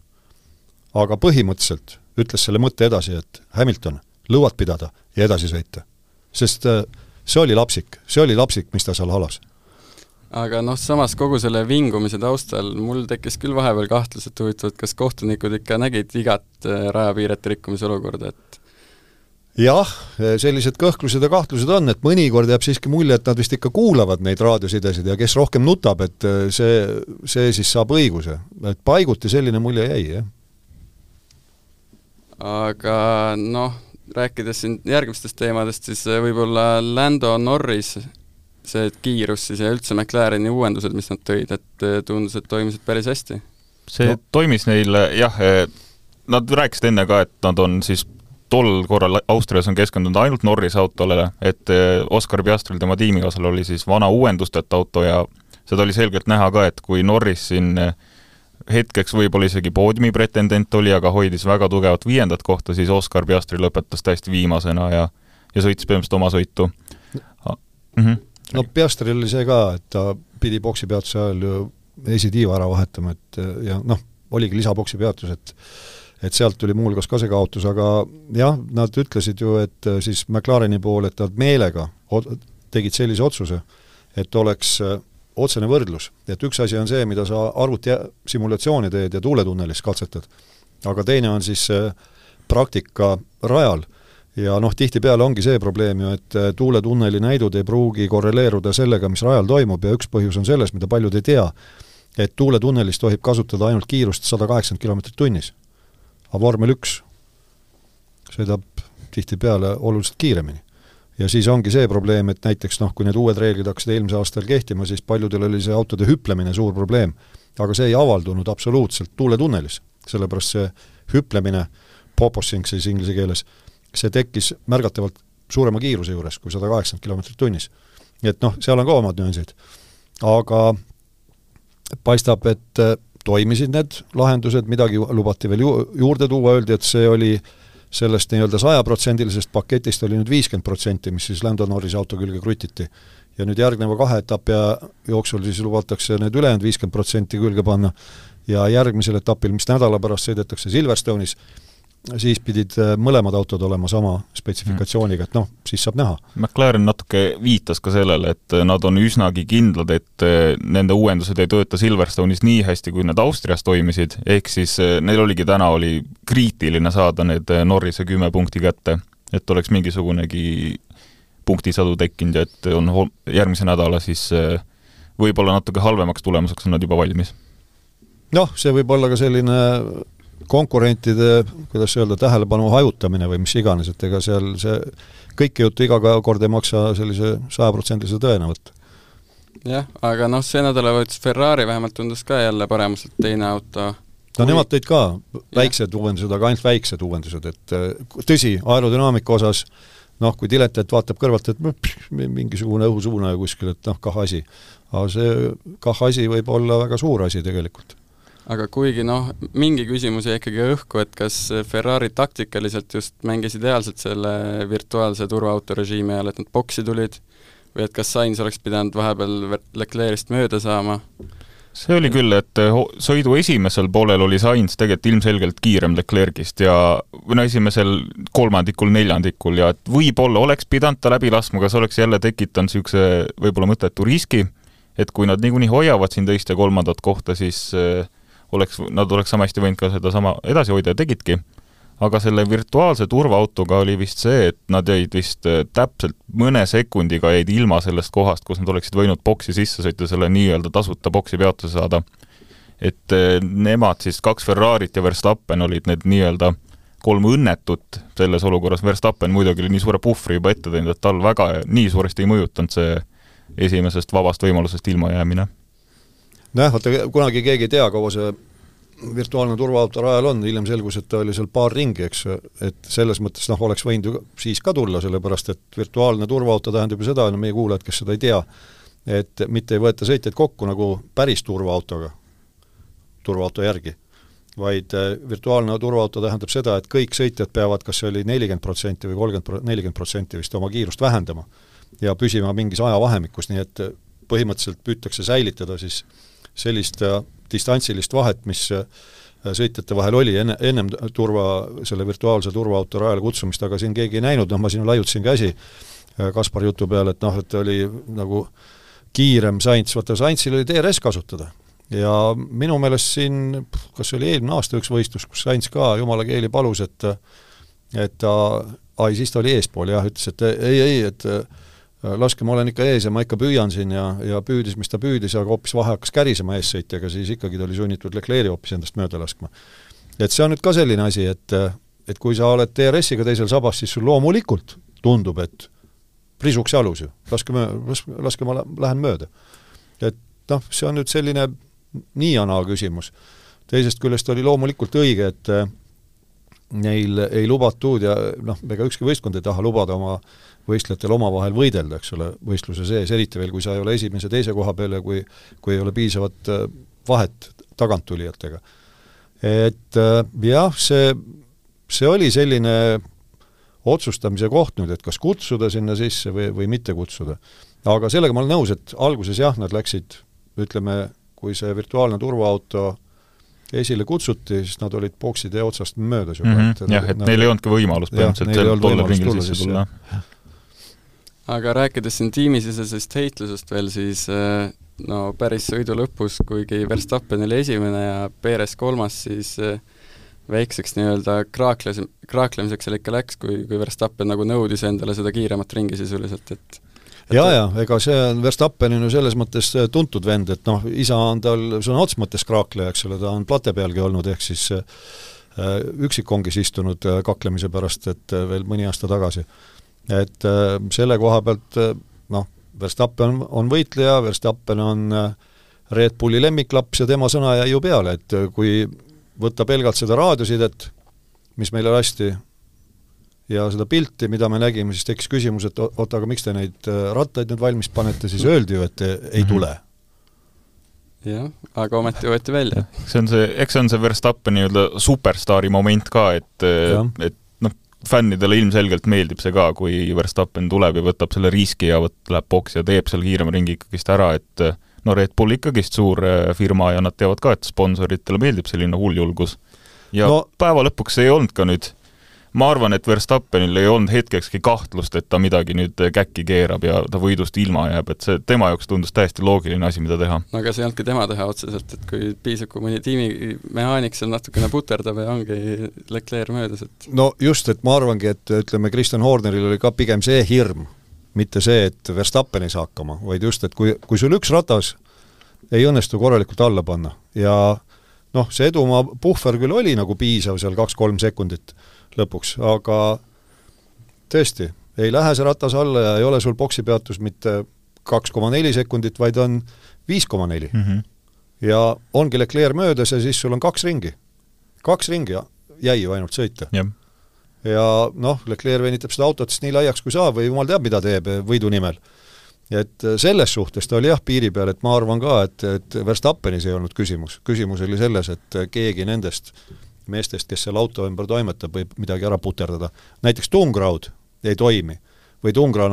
aga põhimõtteliselt ütles selle mõtte edasi, et Hamilton, lõuad pidada ja edasi sõita. sest äh, see oli lapsik, see oli lapsik, mis ta seal halas aga noh, samas kogu selle vingumise taustal mul tekkis küll vahepeal kahtlus, et huvitav, et kas kohtunikud ikka nägid igat äh, rajapiirete rikkumise olukorda, et jah, sellised kõhklused ja kahtlused on, et mõnikord jääb siiski mulje, et nad vist ikka kuulavad neid raadiosidesid ja kes rohkem nutab, et äh, see, see siis saab õiguse. et paiguti selline mulje jäi, jah. aga noh, rääkides siin järgmistest teemadest, siis äh, võib-olla Lando Norris, see kiirus siis ja üldse McLareni uuendused, mis nad tõid, et äh, tundus, et toimisid päris hästi? see no. toimis neil jah, nad rääkisid enne ka, et nad on siis tol korral Austrias on keskendunud ainult Norris autole, et eh, Oscar Piastril, tema tiimikaaslasel oli siis vana uuendusteta auto ja seda oli selgelt näha ka, et kui Norris siin eh, hetkeks võib-olla isegi poodiumi pretendent oli, aga hoidis väga tugevat viiendat kohta, siis Oscar Piastri lõpetas täiesti viimasena ja ja sõitis põhimõtteliselt oma sõitu mm. -hmm. No Piastril oli see ka, et ta pidi poksipeatuse ajal ju esitiiva ära vahetama, et ja noh, oligi lisapoksipeatus, et et sealt tuli muuhulgas ka see kaotus, aga jah, nad ütlesid ju, et äh, siis McLareni pool, et nad meelega tegid sellise otsuse, et oleks äh, otsene võrdlus, et üks asi on see, mida sa arvuti simulatsiooni teed ja tuuletunnelis katsetad, aga teine on siis äh, praktika rajal ja noh, tihtipeale ongi see probleem ju, et tuuletunneli näidud ei pruugi korreleeruda sellega, mis rajal toimub ja üks põhjus on selles, mida paljud ei tea, et tuuletunnelis tohib kasutada ainult kiirust sada kaheksakümmend kilomeetrit tunnis aga vormel üks sõidab tihtipeale oluliselt kiiremini. ja siis ongi see probleem, et näiteks noh, kui need uued reeglid hakkasid eelmisel aastal kehtima, siis paljudel oli see autode hüplemine suur probleem. aga see ei avaldunud absoluutselt tuuletunnelis, sellepärast see hüplemine, popossing siis inglise keeles, see tekkis märgatavalt suurema kiiruse juures kui sada kaheksakümmend kilomeetrit tunnis. nii et noh, seal on ka omad nüansid. aga paistab, et toimisid need lahendused, midagi lubati veel ju-, juurde tuua, öeldi, et see oli sellest nii-öelda sajaprotsendilisest paketist oli nüüd viiskümmend protsenti, mis siis Lando Norrise auto külge krutiti. ja nüüd järgneva kahe etapi jooksul siis lubatakse need ülejäänud viiskümmend protsenti külge panna ja järgmisel etapil, mis nädala pärast sõidetakse Silverstone'is, siis pidid äh, mõlemad autod olema sama spetsifikatsiooniga, et noh, siis saab näha. McLaren natuke viitas ka sellele, et äh, nad on üsnagi kindlad, et äh, nende uuendused ei tööta Silverstone'is nii hästi, kui need Austrias toimisid, ehk siis neil oligi täna, oli kriitiline saada need Norrise kümme punkti kätte, et oleks mingisugunegi punktisadu tekkinud ja et on järgmise nädala siis võib-olla natuke halvemaks tulemuseks on nad juba valmis. noh, see võib olla ka selline konkurentide, kuidas öelda, tähelepanu hajutamine või mis iganes, et ega seal see kõike juttu iga kord ei maksa sellise sajaprotsendilise tõena võtta. jah, aga noh, see nädalavahetus Ferrari vähemalt tundus ka jälle paremuselt teine auto no kui... nemad tõid ka väiksed ja. uuendused, aga ainult väiksed uuendused, et äh, tõsi, aerodünaamika osas noh, kui diletant vaatab kõrvalt, et pff, mingisugune õhusuunaja kuskil, et noh, kah asi. aga see kah asi võib olla väga suur asi tegelikult aga kuigi noh, mingi küsimus jäi ikkagi õhku, et kas Ferrari taktikaliselt just mängis ideaalselt selle virtuaalse turvaauto režiimi ajal, et nad boksi tulid, või et kas Sainz oleks pidanud vahepeal Leclerc'ist mööda saama? see oli küll, et sõidu esimesel poolel oli Sainz tegelikult ilmselgelt kiirem Leclerc'ist ja või no esimesel kolmandikul, neljandikul ja et võib-olla oleks pidanud ta läbi laskma, aga see oleks jälle tekitanud niisuguse võib-olla mõttetu riski, et kui nad niikuinii hoiavad siin teist ja kolmandat kohta, siis äh, oleks, nad oleks sama hästi võinud ka sedasama edasi hoida ja tegidki, aga selle virtuaalse turvaautoga oli vist see, et nad jäid vist äh, täpselt mõne sekundiga jäid ilma sellest kohast, kus nad oleksid võinud boksi sisse sõita, selle nii-öelda tasuta boksi peatuse saada. et äh, nemad siis, kaks Ferrarit ja Verstappen olid need nii-öelda kolm õnnetut selles olukorras, Verstappen muidugi oli nii suure puhvri juba ette teinud, et tal väga nii suuresti ei mõjutanud see esimesest vabast võimalusest ilmajäämine nojah, vaata kunagi keegi ei tea, kaua see virtuaalne turvaauto rajal on, hiljem selgus, et ta oli seal paar ringi, eks, et selles mõttes noh, oleks võinud ju siis ka tulla, sellepärast et virtuaalne turvaauto tähendab ju seda, no meie kuulajad, kes seda ei tea, et mitte ei võeta sõitjaid kokku nagu päris turvaautoga. turvaauto järgi, vaid äh, virtuaalne turvaauto tähendab seda, et kõik sõitjad peavad, kas see oli nelikümmend protsenti või kolmkümmend, nelikümmend protsenti vist oma kiirust vähendama ja püsima mingis ajavahemikus, nii et põhimõtteliselt püütakse säilitada siis sellist distantsilist vahet, mis sõitjate vahel oli enne, ennem turva, selle virtuaalse turvaauto rajale kutsumist, aga siin keegi ei näinud, noh ma siin laiutasin käsi Kaspar jutu peale, et noh, et oli nagu kiirem Sainz, vaata Sainzil oli DRS kasutada. ja minu meelest siin, kas oli eelmine aasta üks võistlus, kus Sainz ka jumala keeli palus, et et ta, ai siis ta oli eespool jah, ütles, et ei, ei, et laske, ma olen ikka ees ja ma ikka püüan siin ja, ja püüdis, mis ta püüdis, aga hoopis vahe hakkas kärisema eessõitjaga, siis ikkagi ta oli sunnitud Leclerc'i hoopis endast mööda laskma. et see on nüüd ka selline asi, et et kui sa oled DRS-iga teisel sabas, siis sul loomulikult tundub, et prisuks jalus ju, laske möö-, laske, laske ma lähen mööda. et noh, see on nüüd selline nii ja naa küsimus. teisest küljest oli loomulikult õige, et äh, neil ei lubatud ja noh, ega ükski võistkond ei taha lubada oma võistlejatel omavahel võidelda, eks ole, võistluse sees, eriti veel, kui sa ei ole esimese, teise koha peal ja kui kui ei ole piisavat äh, vahet taganttulijatega. et äh, jah, see, see oli selline otsustamise koht nüüd, et kas kutsuda sinna sisse või, või mitte kutsuda. aga sellega ma olen nõus, et alguses jah, nad läksid, ütleme, kui see virtuaalne turvaauto esile kutsuti, siis nad olid bokside otsast möödas juba mm. -hmm. jah, et neil ei olnudki võimalust põhimõtteliselt tolle ringil sisse tulla. Aga rääkides siin tiimisisesest heitlusest veel, siis äh, no päris sõidu lõpus, kuigi Verstappen oli esimene ja Perez kolmas, siis äh, väikseks nii-öelda kraakles, kraaklemiseks seal ikka läks, kui, kui Verstappen nagu nõudis endale seda kiiremat ringi sisuliselt, et ja, ja ega see on, Verstappen on ju selles mõttes tuntud vend, et noh, isa on tal sõna otseses mõttes kraakleja, eks ole, ta on plate pealgi olnud, ehk siis äh, üksikkongis istunud äh, kaklemise pärast, et äh, veel mõni aasta tagasi. Et äh, selle koha pealt äh, noh, Verstappen on võitleja, Verstappen on äh, Red Bulli lemmiklaps ja tema sõna jäi ju peale, et kui võtta pelgalt seda raadiosidet, mis meile lasti, ja seda pilti, mida me nägime, siis tekkis küsimus, et oota, aga miks te neid rattaid nüüd valmis panete, siis öeldi ju, et ei mhm. tule. jah, aga ometi võeti välja. see on see, eks see on see Verstappeni nii-öelda superstaari moment ka, et, et fännidele ilmselgelt meeldib see ka, kui Verstappen tuleb ja võtab selle riski ja võt-, läheb boksi ja teeb seal kiirema ringi ikkagist ära, et no Red Bull ikkagist suur äh, firma ja nad teavad ka, et sponsoritele meeldib selline hulljulgus. ja no, päeva lõpuks ei olnud ka nüüd ma arvan, et Verstappenil ei olnud hetkekski kahtlust, et ta midagi nüüd käkki keerab ja ta võidust ilma jääb, et see tema jaoks tundus täiesti loogiline asi, mida teha. no aga see ei olnudki tema teha otseselt, et kui piisab, kui mõni tiimimehaanik seal natukene puterdab ja ongi Leclerc möödas, et no just, et ma arvangi, et ütleme, Kristjan Horneril oli ka pigem see hirm, mitte see, et Verstappen ei saa hakkama, vaid just, et kui, kui sul üks ratas ei õnnestu korralikult alla panna ja noh, see edumaa puhver küll oli nagu piisav seal kaks-kolm sekundit lõpuks, aga tõesti, ei lähe see ratas alla ja ei ole sul boksipeatus mitte kaks koma neli sekundit, vaid on viis koma neli. Mhm. ja ongi Leclerc möödas ja siis sul on kaks ringi. kaks ringi jäi ju ainult sõita ja noh, Leclerc venitab seda autot siis nii laiaks kui saab või jumal teab, mida teeb võidu nimel. et selles suhtes ta oli jah, piiri peal, et ma arvan ka, et, et Verstappenis ei olnud küsimus, küsimus oli selles, et keegi nendest meestest, kes seal auto ümber toimetab, võib midagi ära puterdada. näiteks tungraud ei toimi või tungra,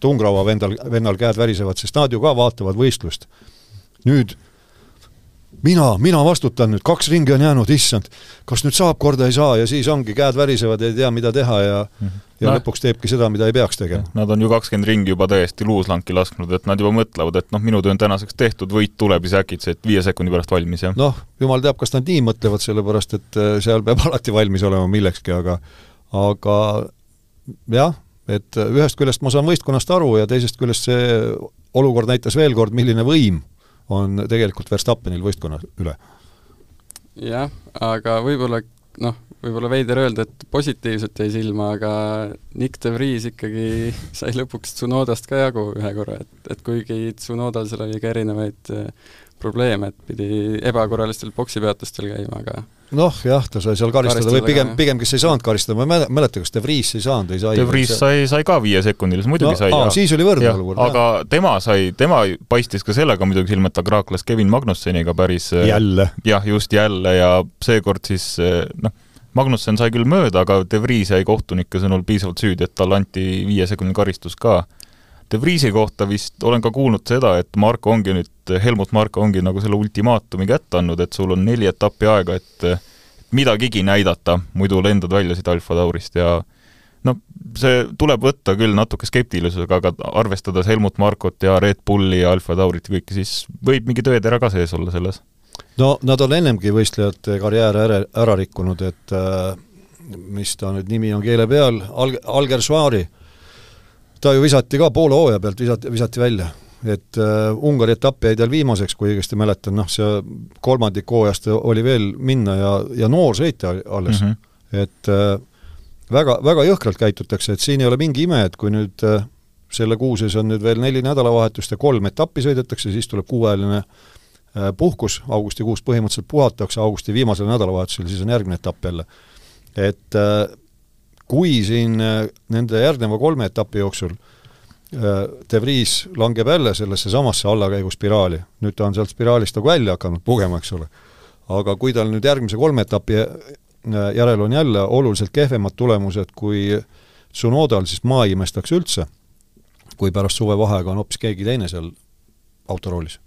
tungraua vendal, vennal käed värisevad, sest nad ju ka vaatavad võistlust. nüüd mina, mina vastutan nüüd, kaks ringi on jäänud, issand, kas nüüd saab korda, ei saa ja siis ongi, käed värisevad, ei tea, mida teha ja mm -hmm. ja no, lõpuks teebki seda, mida ei peaks tegema. Nad on ju kakskümmend ringi juba täiesti luuslanki lasknud, et nad juba mõtlevad, et noh, minu töö on tänaseks tehtud, võit tuleb siis äkitse, et viie sekundi pärast valmis, jah. noh, jumal teab, kas nad nii mõtlevad, sellepärast et äh, seal peab alati valmis olema millekski, aga aga jah, et ühest küljest ma saan võistkonnast aru ja teisest küljest see olukord näitas veel kord, milline võim on tegelikult Verstappenil võistkonna üle. jah, aga võib-olla noh, võib-olla veider öelda, et positiivselt jäi silma, aga Nick de Vries ikkagi sai lõpuks Tsunodast ka jagu ühe korra, et, et kuigi Tsunodal seal oli ka erinevaid äh, probleeme, et pidi ebakorralistel poksipeatustel käima, aga noh jah, ta sai seal karistada, Karistada või pigem jah. pigem kes ei saanud karistada, ma ei mäle- mäleta, kas De Vries ei saanud või sai. De Vries sai, sai ka viiesekundilise, muidugi no, sai siis oli võrdne jah, olukord, aga tema sai, tema paistis ka sellega muidugi silma, et ta kraakles Kevin Magnusseniga päris äh, jälle. jah, just jälle ja seekord siis eh, noh, Magnussen sai küll mööda, aga De Vries jäi kohtunike sõnul piisavalt süüdi, et talle anti viiesekundine karistus ka. De Vriesi kohta vist olen ka kuulnud seda, et Marko ongi nüüd, Helmut Marko ongi nagu selle ultimaatumi kätte andnud, et sul on neli etappi aega, et midagigi näidata, muidu lendad välja siit Alfa Taurist ja noh, see tuleb võtta küll natuke skeptilisusega, aga arvestades Helmut Markot ja Red Bulli ja Alfa Taurit ja kõike, siis võib mingi tõetera ka sees olla selles no nad on ennemgi võistlejate karjääre ära, ära rikkunud, et äh, mis ta nüüd nimi on keele peal, Al-, Alger Soari, ta ju visati ka poole hooaja pealt, visati, visati välja. Et äh, Ungari etapp jäi tal viimaseks, kui õigesti mäletan, noh see kolmandik hooajast oli veel minna ja, ja noor sõita oli alles mm. -hmm. et äh, väga, väga jõhkralt käitutakse, et siin ei ole mingi ime, et kui nüüd äh, selle kuu sees on nüüd veel neli nädalavahetust ja kolm etappi sõidetakse, siis tuleb kuuajaline äh, puhkus, augustikuus põhimõtteliselt puhatakse, augusti viimasel nädalavahetusel siis on järgmine etapp jälle. et äh, kui siin äh, nende järgneva kolme etapi jooksul äh, De Vries langeb jälle sellesse samasse allakäiguspiraali, nüüd ta on sealt spiraalist nagu välja hakanud pugema, eks ole, aga kui tal nüüd järgmise kolme etapi äh, järel on jälle oluliselt kehvemad tulemused kui Tsunodal, siis ma ei imestaks üldse, kui pärast suvevaheaega on hoopis keegi teine seal autoroolis.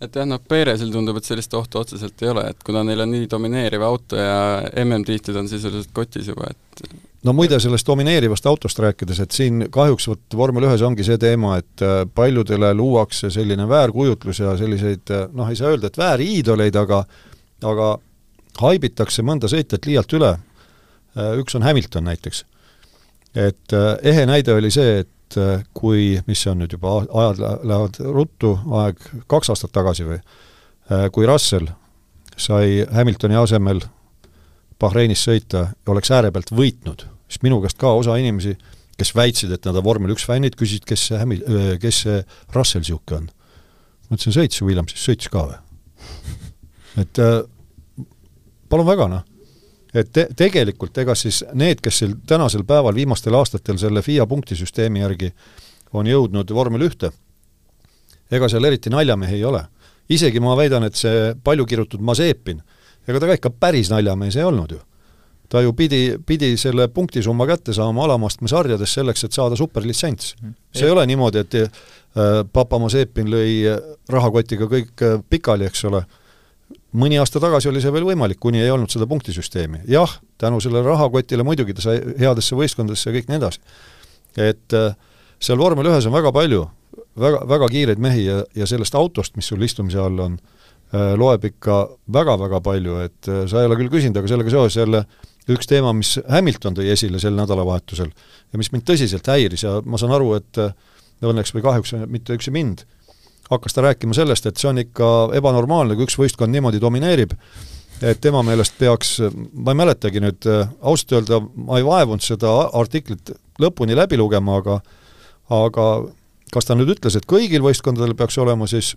Et jah, noh Perezil tundub, et sellist ohtu otseselt ei ole, et kuna neil on nii domineeriv auto ja MM-tiitlid on sisuliselt kotis juba, et no muide, sellest domineerivast autost rääkides, et siin kahjuks vot vormel ühes ongi see teema, et äh, paljudele luuakse selline väärkujutlus ja selliseid äh, noh, ei saa öelda, et vääriidoleid, aga aga haibitakse mõnda sõitjat liialt üle, üks on Hamilton näiteks. et äh, ehe näide oli see, et äh, kui, mis see on nüüd juba, ajad lä- lähevad ruttu, aeg kaks aastat tagasi või, kui Russell sai Hamiltoni asemel Bahreinis sõita ja oleks ääre pealt võitnud, siis minu käest ka osa inimesi, kes väitsid, et nad on vormel üks fännid, küsisid, kes see Hamil-, kes see Russell niisugune on. ma ütlesin, sõitis ju Williamsis, sõitis ka või? et äh, palun väga, noh. et te, tegelikult ega siis need, kes sel tänasel päeval viimastel aastatel selle FIA punktisüsteemi järgi on jõudnud vormel ühte, ega seal eriti naljamehi ei ole. isegi ma väidan, et see palju kirutud Mazepin, ega ta ka ikka päris naljamees ei olnud ju. ta ju pidi, pidi selle punktisumma kätte saama alamastme sarjades selleks, et saada superlitsents. see ei ole niimoodi, et äh, papa Mazepin lõi rahakotiga kõik äh, pikali, eks ole, mõni aasta tagasi oli see veel võimalik, kuni ei olnud seda punktisüsteemi. jah, tänu sellele rahakotile muidugi ta sai headesse võistkondadesse ja kõik nii edasi. et äh, seal vormel ühes on väga palju väga, väga kiireid mehi ja, ja sellest autost, mis sul istumise all on, loeb ikka väga-väga palju, et sa ei ole küll küsinud, aga sellega seoses jälle üks teema, mis Hamilton tõi esile sel nädalavahetusel ja mis mind tõsiselt häiris ja ma saan aru, et õnneks või kahjuks mitte üksi mind, hakkas ta rääkima sellest, et see on ikka ebanormaalne, kui üks võistkond niimoodi domineerib, et tema meelest peaks, ma ei mäletagi nüüd, ausalt öelda ma ei vaevunud seda artiklit lõpuni läbi lugema, aga aga kas ta nüüd ütles, et kõigil võistkondadel peaks olema siis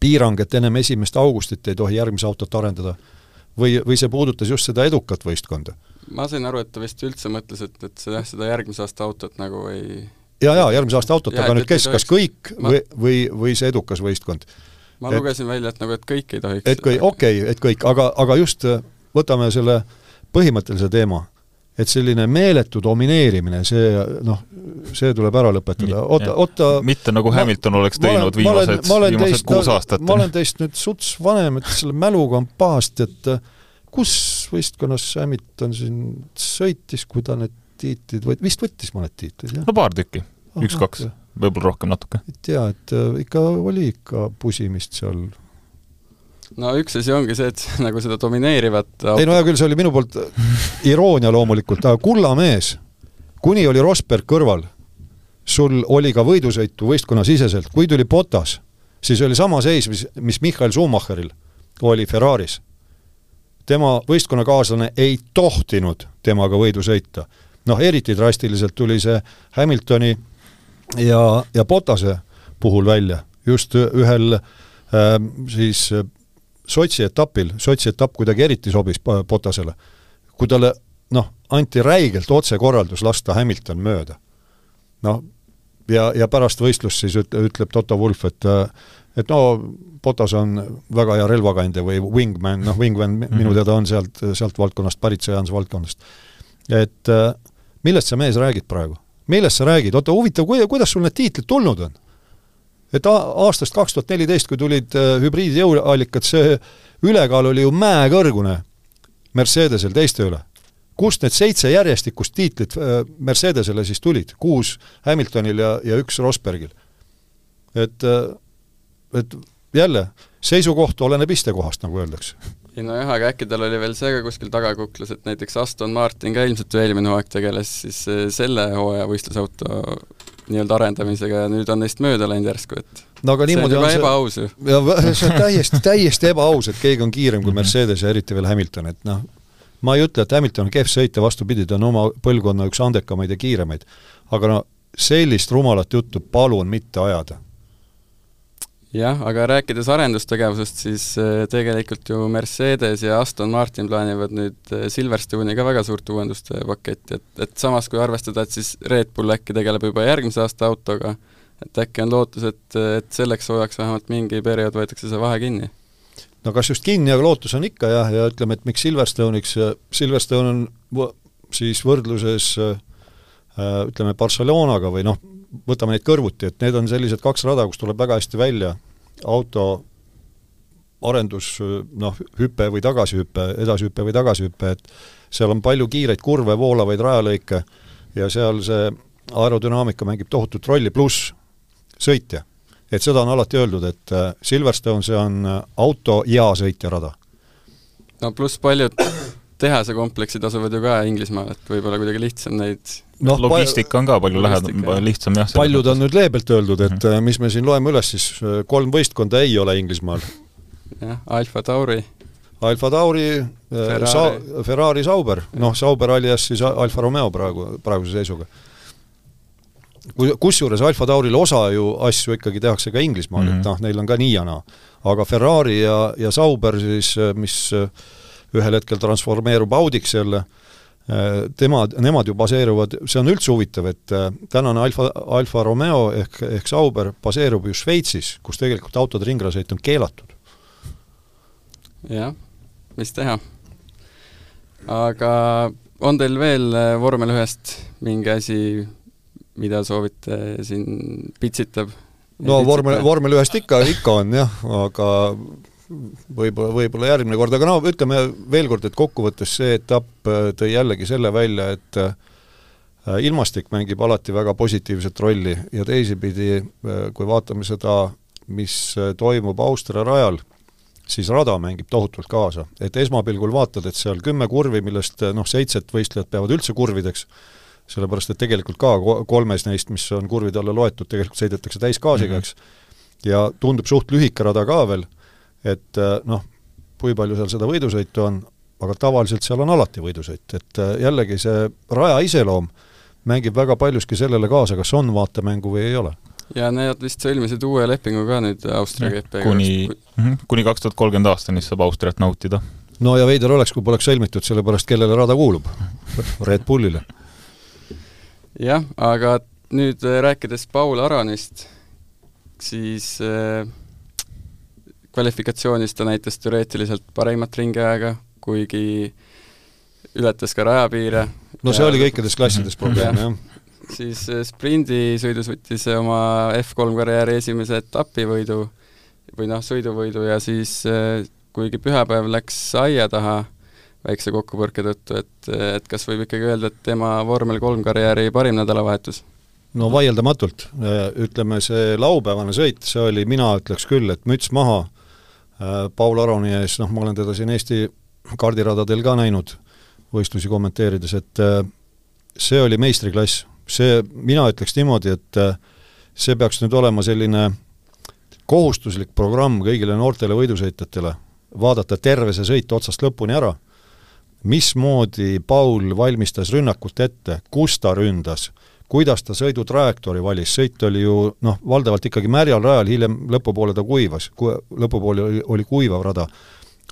piirang, et ennem esimest augustit ei tohi järgmise autot arendada? või, või see puudutas just seda edukat võistkonda? ma sain aru, et ta vist üldse mõtles, et, et jah, seda järgmise aasta autot nagu ei jaa, jaa, järgmise aasta autot, aga nüüd kes, kas kõik ma... või, või, või see edukas võistkond? ma et, lugesin välja, et nagu, et kõik ei tohiks et kõik, okei okay,, et kõik, aga, aga just võtame selle põhimõttelise teema, et selline meeletu domineerimine, see noh, see tuleb ära lõpetada, oota, oota mitte nagu Hamilton ma, oleks teinud olen, viimased, viimased teist, kuus aastat. ma olen teist nüüd suts vanem, et selle mäluga on pahasti, et kus võistkonnas Hamilton siin sõitis, kui ta need tiitlid võt-, vist võttis mõned tiitlid, jah? no paar tükki, üks-kaks, võib-olla rohkem natuke. ei tea, et ikka oli ikka pusimist seal no üks asi ongi see, et nagu seda domineerivat ei no hea küll, see oli minu poolt iroonia loomulikult, aga kulla mees, kuni oli Rosberg kõrval, sul oli ka võidusõitu võistkonnasiseselt, kui tuli Botas, siis oli sama seis, mis, mis Michael Schumacheril oli Ferraris. tema võistkonnakaaslane ei tohtinud temaga võidu sõita. noh, eriti drastiliselt tuli see Hamiltoni ja, ja Botase puhul välja, just ühel äh, siis Sotši etapil, Sotši etapp kuidagi eriti sobis Potasele, kui talle noh, anti räigelt otsekorraldus lasta Hamilton mööda. noh, ja, ja pärast võistlust siis üt-, ütleb Toto Wolff, et et no Potas on väga hea relvakandja või wingman, noh, wingman mm -hmm. minu teada on sealt, sealt valdkonnast pärit, sõjandusvaldkonnast. et millest see mees räägib praegu? millest sa räägid, oota huvitav, kuidas sul need tiitlid tulnud on? Et aastast kaks tuhat neliteist, kui tulid äh, hübriidjõuallikad, see ülekaal oli ju mäekõrgune Mercedesel teiste üle. kust need seitse järjestikust tiitlit äh, Mercedesele siis tulid? kuus Hamiltonil ja, ja üks Rosbergil. et, äh, et jälle, seisukoht oleneb istekohast, nagu öeldakse ei nojah, aga äkki tal oli veel see ka kuskil tagakuklas, et näiteks Aston Martin ka ilmselt ju eelmine hooaeg tegeles siis selle hooaja võistlusauto nii-öelda arendamisega ja nüüd on neist mööda läinud järsku, et no aga niimoodi see on juba ebaaus ju. ja see on täiesti, täiesti ebaaus, et keegi on kiirem kui mhm. Mercedes ja eriti veel Hamilton, et noh, ma ei ütle, et Hamilton on kehv sõitja, vastupidi, ta on oma põlvkonna üks andekamaid ja kiiremaid. aga no sellist rumalat juttu palun mitte ajada jah, aga rääkides arendustegevusest, siis äh, tegelikult ju Mercedes ja Aston Martin plaanivad nüüd äh, Silverstone'i ka väga suurt uuenduste paketti, et, et samas kui arvestada, et siis Red Bull äkki tegeleb juba järgmise aasta autoga, et äkki on lootus, et, et selleks hooajaks vähemalt mingi periood võetakse see vahe kinni? no kas just kinni, aga lootus on ikka jah, ja ütleme, et miks Silverstone'iks, Silverstone on siis võrdluses ütleme, Barcelonaga või noh, võtame neid kõrvuti, et need on sellised kaks rada, kus tuleb väga hästi välja auto arendus noh, hüpe või tagasihüpe, edasihüpe või tagasihüpe, et seal on palju kiireid kurve, voolavaid rajalõike ja seal see aerodünaamika mängib tohutut rolli, pluss sõitja. et seda on alati öeldud, et äh, Silverstone, see on äh, auto ja sõitja rada. no pluss paljud tehasekompleksid asuvad ju ka Inglismaal, et võib-olla kuidagi lihtsam neid noh, logistika on ka palju lähedam, lihtsam jah. paljud on nüüd leebelt öeldud, et mm -hmm. mis me siin loeme üles siis, kolm võistkonda ei ole Inglismaal. jah, Alfa Tauri. Alfa Tauri, äh, Sa-, Ferrari Sauber, noh, Sauber alias siis Alfa Romeo praegu, praeguse seisuga. kui, kusjuures Alfa Tauril osa ju asju ikkagi tehakse ka Inglismaal mm, -hmm. et mhm. noh, neil on ka nii ja naa. aga Ferrari ja, ja Sauber siis, mis ühel hetkel transformeerub Audiks jälle, tema, nemad ju baseeruvad, see on üldse huvitav, et äh, tänane Alfa, Alfa Romeo ehk, ehk Sauber baseerub ju Šveitsis, kus tegelikult autode ringrajasõit on keelatud. jah, mis teha. aga on teil veel äh, vormel ühest mingi asi, mida soovite siin pitsitab? no vormel, vormel ühest ikka, ikka on jah, aga võib-olla, võib-olla järgmine kord, aga no ütleme veel kord, et kokkuvõttes see etapp äh, tõi jällegi selle välja, et äh, ilmastik mängib alati väga positiivset rolli ja teisipidi, äh, kui vaatame seda, mis toimub Austria rajal, siis rada mängib tohutult kaasa. et esmapilgul vaatad, et seal kümme kurvi, millest noh, seitset võistlejat peavad üldse kurvideks, sellepärast et tegelikult ka kolmes neist, mis on kurvide alla loetud, tegelikult sõidetakse täisgaasiga, eks, ja tundub suht lühike rada ka veel et äh, noh, kui palju seal seda võidusõitu on, aga tavaliselt seal on alati võidusõit, et äh, jällegi see raja iseloom mängib väga paljuski sellele kaasa, kas on vaatemängu või ei ole. ja nad vist sõlmisid uue lepingu ka nüüd Austria GP-ga. kuni, mhm, kuni kaks tuhat kolmkümmend aastani saab Austriat nautida. no ja veider oleks, kui poleks sõlmitud, sellepärast kellele rada kuulub? Red Bullile. jah, aga nüüd äh, rääkides Paul Aronist, siis äh, kvalifikatsioonis ta näitas teoreetiliselt parimat ringiaega, kuigi ületas ka rajapiire. no see ja, oli kõikides klassides probleem, jah. siis eh, sprindisõidus võttis oma F3 karjääri esimese etapivõidu või noh, sõiduvõidu ja siis eh, kuigi pühapäev läks aia taha väikse kokkupõrke tõttu, et, et kas võib ikkagi öelda, et tema vormel kolm karjääri parim nädalavahetus? no vaieldamatult, ütleme see laupäevane sõit, see oli, mina ütleks küll, et müts maha Äh, Paul Aroni ees, noh, ma olen teda siin Eesti kardiradadel ka näinud võistlusi kommenteerides, et äh, see oli meistriklass. see, mina ütleks niimoodi, et äh, see peaks nüüd olema selline kohustuslik programm kõigile noortele võidusõitjatele, vaadata terve see sõit otsast lõpuni ära, mismoodi Paul valmistas rünnakut ette, kus ta ründas, kuidas ta sõidutrajektoori valis, sõit oli ju noh, valdavalt ikkagi märjal rajal, hiljem lõpupoole ta kuivas, ku-, lõpupoole oli, oli kuivav rada,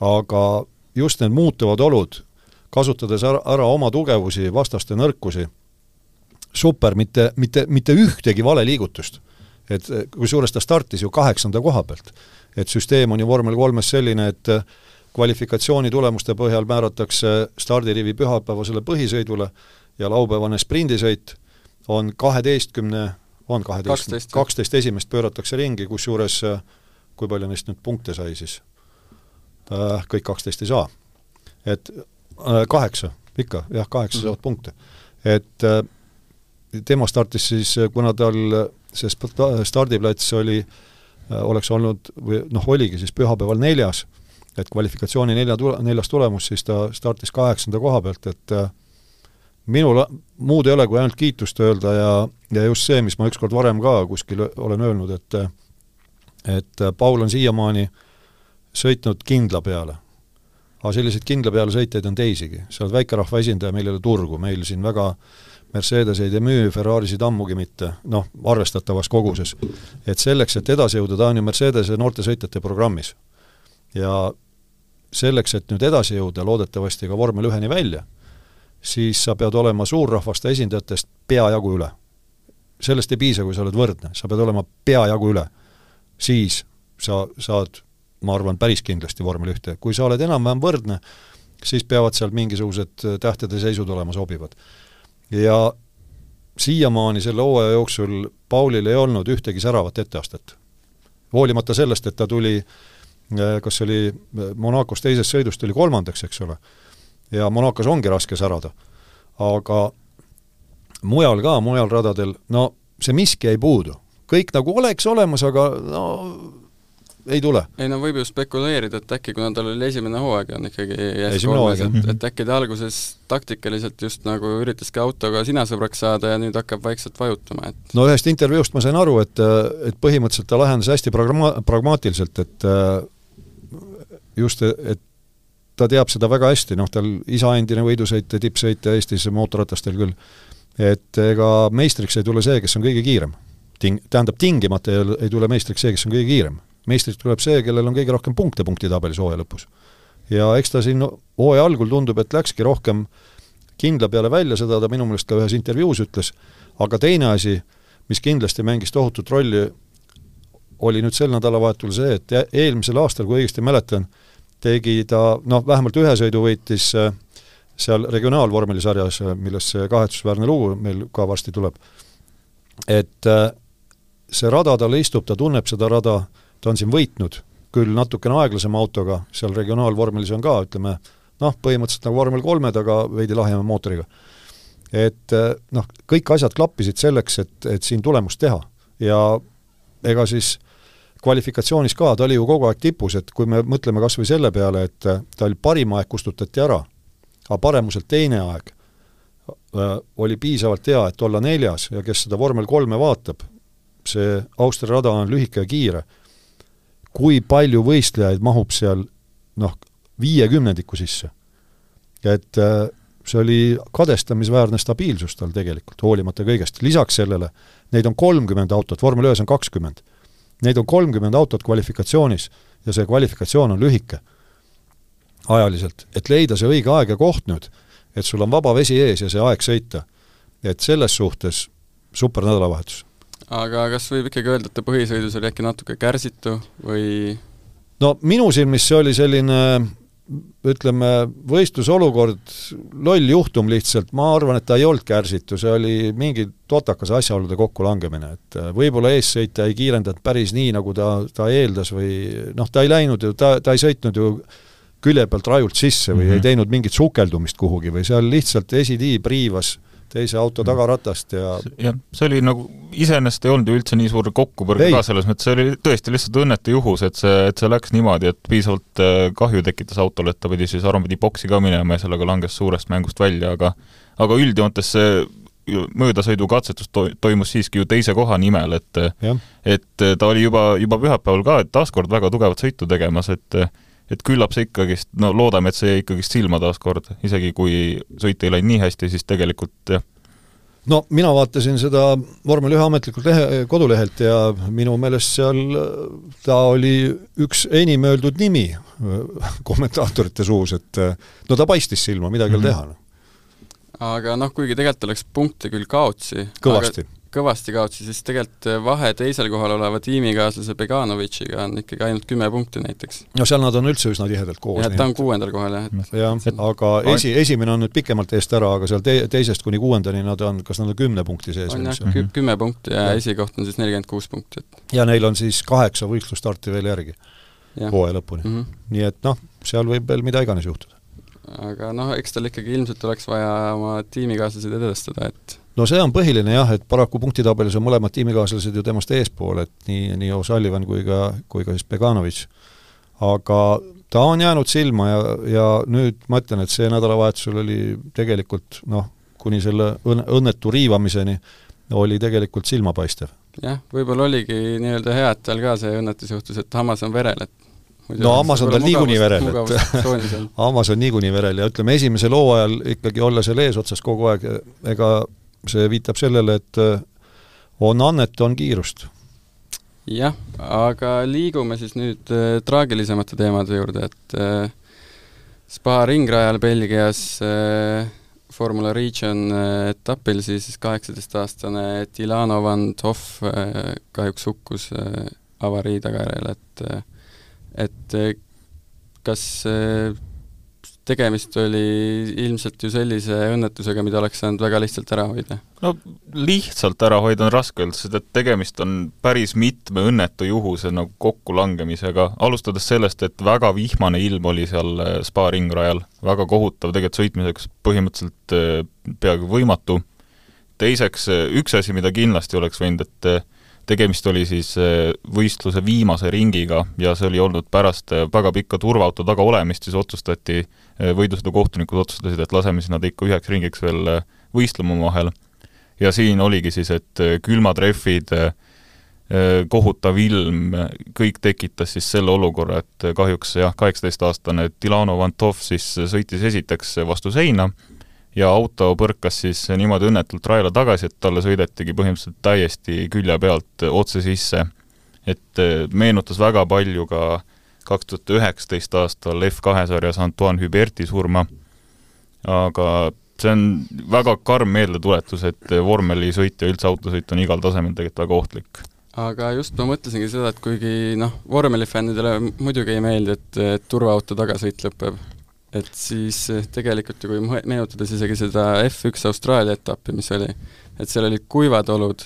aga just need muutuvad olud, kasutades ära, ära oma tugevusi, vastaste nõrkusi, super, mitte, mitte, mitte ühtegi vale liigutust. et kusjuures ta startis ju kaheksanda koha pealt. et süsteem on ju vormel kolmes selline, et kvalifikatsiooni tulemuste põhjal määratakse stardirivi pühapäevasele põhisõidule ja laupäevane sprindisõit on kaheteistkümne, on kaheteist, kaksteist esimest pööratakse ringi, kusjuures kui palju neist nüüd punkte sai siis? Äh, kõik kaksteist ei saa. et äh, kaheksa, ikka, jah, kaheksa mm -hmm. saavad punkte. et äh, tema startis siis, kuna tal see stardiplats oli, oleks olnud või noh, oligi siis pühapäeval neljas, et kvalifikatsiooni nelja tule-, neljas tulemus, siis ta startis kaheksanda koha pealt, et minul muud ei ole, kui ainult kiitust öelda ja, ja just see, mis ma ükskord varem ka kuskil olen öelnud, et et Paul on siiamaani sõitnud kindla peale. aga selliseid kindla peale sõitjaid on teisigi, sa oled väikerahva esindaja, meil ei ole turgu, meil siin väga Mercedeseid ei müü, Ferrarisid ammugi mitte, noh, arvestatavas koguses. et selleks, et edasi jõuda, ta on ju Mercedese noortesõitjate programmis. ja selleks, et nüüd edasi jõuda, loodetavasti ka vormel üheni välja, siis sa pead olema suurrahvaste esindajatest peajagu üle. sellest ei piisa, kui sa oled võrdne, sa pead olema peajagu üle. siis sa saad ma arvan, päris kindlasti vormel ühte, kui sa oled enam-vähem võrdne, siis peavad seal mingisugused äh, tähtede seisud olema sobivad. ja siiamaani selle hooaja jooksul Paulil ei olnud ühtegi säravat etteastet. hoolimata sellest, et ta tuli kas oli Monacos teisest sõidust tuli kolmandaks, eks ole, ja Monacos ongi raske särada. aga mujal ka, mujal radadel, no see miski jäi puudu. kõik nagu oleks olemas, aga no ei tule. ei no võib ju spekuleerida, et äkki kuna tal oli esimene hooaeg, on ikkagi järsku kolmes, et, et äkki ta alguses taktikaliselt just nagu üritaski autoga sina sõbraks saada ja nüüd hakkab vaikselt vajutama, et no ühest intervjuust ma sain aru, et, et põhimõtteliselt ta lahendas hästi pragma-, pragmaatiliselt, et just, et ta teab seda väga hästi, noh tal isa endine võidusõitja, tippsõitja Eestis mootorratastel küll, et ega meistriks ei tule see, kes on kõige kiirem. Ting-, tähendab, tingimata ei, ei tule meistriks see, kes on kõige kiirem meistriks tuleb see, kellel on kõige rohkem punkte punktitabelis hooaja lõpus. ja eks ta siin hooaja algul tundub, et läkski rohkem kindla peale välja, seda ta minu meelest ka ühes intervjuus ütles, aga teine asi, mis kindlasti mängis tohutut rolli, oli nüüd sel nädalavahetusel see, et eelmisel aastal, kui õigesti mäletan, tegi ta noh, vähemalt ühe sõidu võitis äh, seal regionaalvormelisarjas, äh, millest see kahetsusväärne lugu meil ka varsti tuleb, et äh, see rada talle istub, ta tunneb seda rada, ta on siin võitnud, küll natukene aeglasema autoga, seal regionaalvormelis on ka, ütleme noh, põhimõtteliselt nagu vormel kolmed, aga veidi lahjema mootoriga. et noh, kõik asjad klappisid selleks, et, et siin tulemust teha ja ega siis kvalifikatsioonis ka, ta oli ju kogu aeg tipus, et kui me mõtleme kas või selle peale, et tal parim aeg kustutati ära, aga paremuselt teine aeg äh, oli piisavalt hea, et olla neljas ja kes seda vormel kolme vaatab, see Austria rada on lühike ja kiire kui palju võistlejaid mahub seal noh, viiekümnendiku sisse. et äh, see oli kadestamisväärne stabiilsus tal tegelikult, hoolimata kõigest. lisaks sellele, neid on kolmkümmend autot, vormel ühes on kakskümmend. Neid on kolmkümmend autot kvalifikatsioonis ja see kvalifikatsioon on lühike. Ajaliselt, et leida see õige aeg ja koht nüüd, et sul on vaba vesi ees ja see aeg sõita. et selles suhtes super nädalavahetus. Aga kas võib ikkagi öelda, et ta põhisõidus oli äkki natuke kärsitu või? No minu silmis see oli selline ütleme, võistlusolukord, loll juhtum lihtsalt, ma arvan, et ta ei olnud kärsitu, see oli mingi totakas asjaolude kokkulangemine, et äh, võib-olla eessõitja ei kiirendanud päris nii, nagu ta, ta eeldas või noh, ta ei läinud ju, ta, ta ei sõitnud ju külje pealt rajult sisse või mm -hmm. ei teinud mingit sukeldumist kuhugi või seal lihtsalt esitiib riivas teise auto tagaratast ja jah, see oli nagu, iseenesest ei olnud ju üldse nii suur kokkupõrge ka selles mõttes, see oli tõesti lihtsalt õnnetu juhus, et see, et see läks niimoodi, et piisavalt äh, kahju tekitas autole, et ta pidi siis arvan, pidi boksi ka minema ja sellega langes suurest mängust välja, aga aga üldjoontes see möödasõidukatsetus to-, toimus siiski ju teise koha nimel, et ja. et ta oli juba, juba pühapäeval ka taaskord väga tugevat sõitu tegemas, et et küllap see ikkagist, no loodame, et see jäi ikkagist silma taaskord, isegi kui sõit ei läinud nii hästi, siis tegelikult jah. no mina vaatasin seda vormel ühe ametlikult lehe, kodulehelt ja minu meelest seal ta oli üks enim öeldud nimi kommentaatorite suus, et no ta paistis silma, midagi ei mm -hmm. ole teha. aga noh, kuigi tegelikult oleks punkte küll kaotsi. kõvasti kõvasti kaotsi, siis tegelikult vahe teisel kohal oleva tiimikaaslase Beganovitšiga on ikkagi ainult kümme punkti näiteks. no seal nad on üldse üsna tihedalt koos. jah, ta on kuuendal kohal jah, et jah, aga esi, esimene on nüüd pikemalt eest ära, aga seal te-, teisest kuni kuuendani nad on, kas nad on kümne punkti sees? on jah, kü-, kümme punkti ja, ja esikoht on siis nelikümmend kuus punkti, et ja neil on siis kaheksa võistlusstarti veel järgi hooaja lõpuni mm. -hmm. nii et noh, seal võib veel mida iganes juhtuda. aga noh, eks tal ikkagi ilmselt oleks vaja oma tiimikaaslased edestada, et no see on põhiline jah, et paraku punktitabelis on mõlemad tiimikaaslased ju temast eespool, et nii, nii O'Sullivan kui ka, kui ka siis Beganovitš. aga ta on jäänud silma ja, ja nüüd ma ütlen, et see nädalavahetusel oli tegelikult noh, kuni selle õnne, õnnetu riivamiseni oli tegelikult silmapaistev. jah, võib-olla oligi nii-öelda hea, et tal ka see õnnetus juhtus, et hammas on verel, et no hammas on tal niikuinii verel, et hammas on niikuinii verel ja ütleme, esimesel hooajal ikkagi olla seal eesotsas kogu aeg, ega see viitab sellele, et äh, on annet, on kiirust. jah, aga liigume siis nüüd äh, traagilisemate teemade juurde, et äh, Spa ringrajal Belgias Formula Region etapil siis kaheksateistaastane Dilano Van Toff kahjuks hukkus avarii tagajärjel, et et kas tegemist oli ilmselt ju sellise õnnetusega, mida oleks saanud väga lihtsalt ära hoida? no lihtsalt ära hoida on raske öelda, sest et tegemist on päris mitme õnnetu juhuse nagu kokkulangemisega, alustades sellest, et väga vihmane ilm oli seal äh, spa ringrajal, väga kohutav, tegelikult sõitmiseks põhimõtteliselt äh, peaaegu võimatu, teiseks, äh, üks asi, mida kindlasti oleks võinud, et tegemist oli siis eh, võistluse viimase ringiga ja see oli olnud pärast eh, väga pikka turvaauto taga olemist, siis otsustati, eh, võidusõidu kohtunikud otsustasid, et laseme siis nad ikka üheks ringiks veel võistlema omavahel. ja siin oligi siis, et külmad rehvid, kohutav ilm, kõik tekitas siis selle olukorra, et kahjuks jah, kaheksateistaastane Dilano Vantov siis sõitis esiteks vastu seina ja auto põrkas siis niimoodi õnnetult rajale tagasi, et talle sõidetigi põhimõtteliselt täiesti külje pealt otse sisse. et eh, meenutas väga palju ka kaks tuhat üheksateist aastal F2 sarjas Antoine Huberti surma, aga see on väga karm meeldetuletus, et vormelisõit ja üldse autosõit on igal tasemel tegelikult väga ohtlik. Aga just ma mõtlesingi seda, et kuigi noh, vormelifännidele muidugi ei meeldi, et, et turvaauto tagasõit lõpeb, et siis eh, tegelikult ju kui meenutades isegi seda F1 Austraalia etappi, mis oli, et seal olid kuivad olud,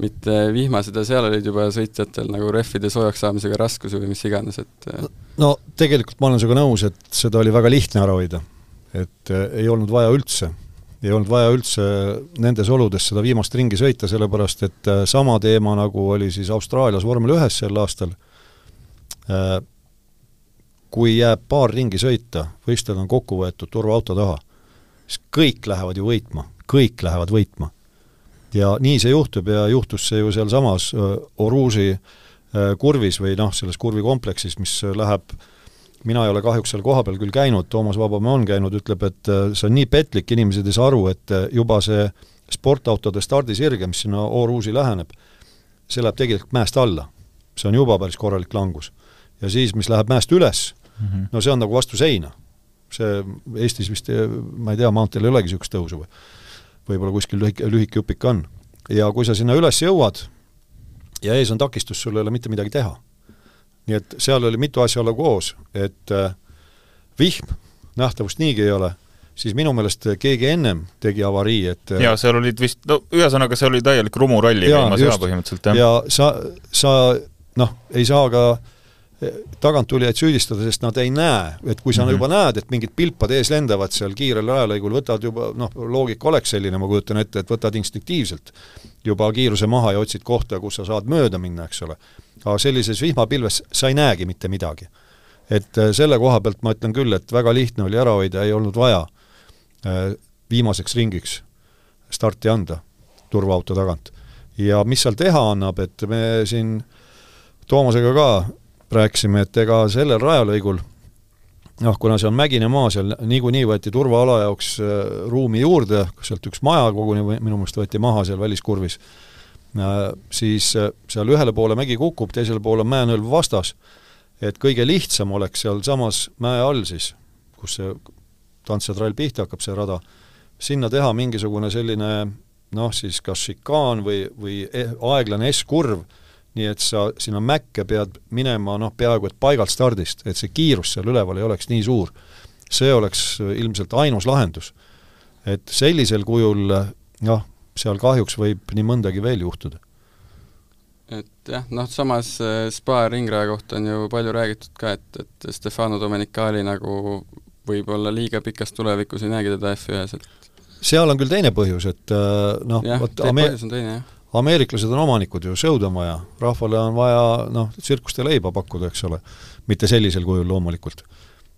mitte vihmased ja seal olid juba sõitjatel nagu rehvide soojaks saamisega raskusi või mis iganes, et eh, no tegelikult ma olen sinuga nõus, et seda oli väga lihtne ära hoida. et äh, ei olnud vaja üldse, ei olnud vaja üldse nendes oludes seda viimast ringi sõita, sellepärast et sama teema, nagu oli siis Austraalias vormel ühes sel aastal kui jääb paar ringi sõita, võistlejad on kokku võetud turvaauto taha, siis kõik lähevad ju võitma, kõik lähevad võitma. ja nii see juhtub ja juhtus see ju sealsamas Oruusi kurvis või noh, selles kurvikompleksis, mis läheb, mina ei ole kahjuks seal kohapeal küll käinud, Toomas Vabamäe on käinud, ütleb, et see on nii petlik, inimesed ei saa aru, et juba see sportautode stardisirge, mis sinna Oruusi läheneb, see läheb tegelikult mäest alla. see on juba päris korralik langus. ja siis, mis läheb mäest üles, mm. -hmm. no see on nagu vastu seina. see Eestis vist, ma ei tea, maanteel ei olegi niisugust tõusu või võib-olla kuskil lühike, lühike jupik on. ja kui sa sinna üles jõuad ja ees on takistus, sul ei ole mitte midagi teha. nii et seal oli mitu asjaolu koos, et äh, vihm, nähtavust niigi ei ole, siis minu meelest keegi ennem tegi avarii, et äh, jaa, seal olid vist, no ühesõnaga, see oli täielik rumuralli käimas jaa, põhimõtteliselt, jah. ja sa, sa noh, ei saa ka äh, taganttulijaid süüdistada, sest nad ei näe, et kui sa mm -hmm. juba näed, et mingid pilpad ees lendavad seal kiirel ajalõigul, võtad juba noh, loogika oleks selline, ma kujutan ette, et võtad instinktiivselt juba kiiruse maha ja otsid kohta, kus sa saad mööda minna, eks ole. aga sellises vihmapilves sa ei näegi mitte midagi. et äh, selle koha pealt ma ütlen küll, et väga lihtne oli ära hoida, ei olnud vaja äh, viimaseks ringiks starti anda turvaauto tagant. ja mis seal teha annab, et me siin Toomasega ka rääkisime, et ega sellel rajalõigul noh, kuna see on mägine maa seal, niikuinii võeti turvaala jaoks äh, ruumi juurde, sealt üks maja koguni minu meelest võeti maha seal väliskurvis, äh, siis äh, seal ühele poole mägi kukub, teisele poole on mäenõlv vastas, et kõige lihtsam oleks sealsamas mäe all siis, kus see tantsetrall pihta hakkab, see rada, sinna teha mingisugune selline noh, siis kas šikaan või, või e-, aeglane S-kurv, nii et sa sinna mäkke pead minema noh, peaaegu et paigalt stardist, et see kiirus seal üleval ei oleks nii suur. see oleks ilmselt ainus lahendus. et sellisel kujul noh, seal kahjuks võib nii mõndagi veel juhtuda. et jah, noh samas äh, Spa ringraja kohta on ju palju räägitud ka, et, et Stefano Domenicali nagu võib-olla liiga pikas tulevikus ei näegi teda F1-s, et seal on küll teine põhjus, et äh, noh, vot jah ameeriklased on omanikud ju, show'd on vaja, rahvale on vaja noh, tsirkust ja leiba pakkuda, eks ole. mitte sellisel kujul loomulikult.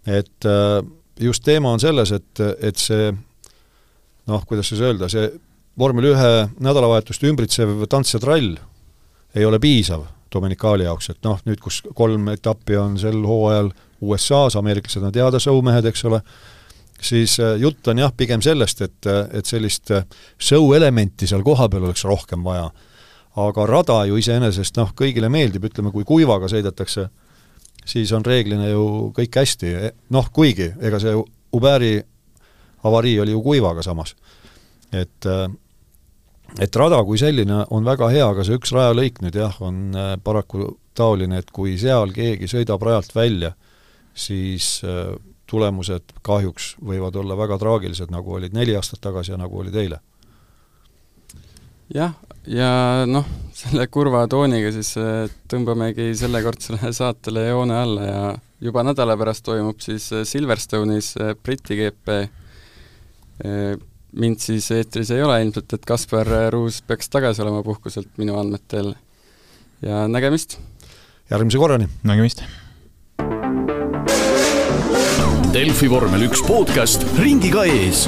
et äh, just teema on selles, et, et see noh, kuidas siis öelda, see vormel ühe nädalavahetust ümbritsev tants ja trall ei ole piisav Dominikaali jaoks, et noh, nüüd kus kolm etappi on sel hooajal USA-s, ameeriklased on teada show-mehed, eks ole, siis äh, jutt on jah, pigem sellest, et, et sellist äh, show-elementi seal kohapeal oleks rohkem vaja. aga rada ju iseenesest noh, kõigile meeldib, ütleme, kui kuivaga sõidetakse, siis on reeglina ju kõik hästi, e, noh kuigi, ega see Uberi avarii oli ju kuivaga samas. et äh, et rada kui selline on väga hea, aga see üks rajalõik nüüd jah, on paraku taoline, et kui seal keegi sõidab rajalt välja, siis tulemused kahjuks võivad olla väga traagilised, nagu olid neli aastat tagasi ja nagu olid eile. jah, ja noh, selle kurva tooniga siis äh, tõmbamegi sellekordsele saatele joone alla ja juba nädala pärast toimub siis äh, Silverstone'is äh, Briti GP. mind siis eetris ei ole ilmselt, et Kaspar Ruus peaks tagasi olema puhkuselt minu andmetel ja nägemist! järgmise korrani! nägemist! Delfi vormel üks podcast ringiga ees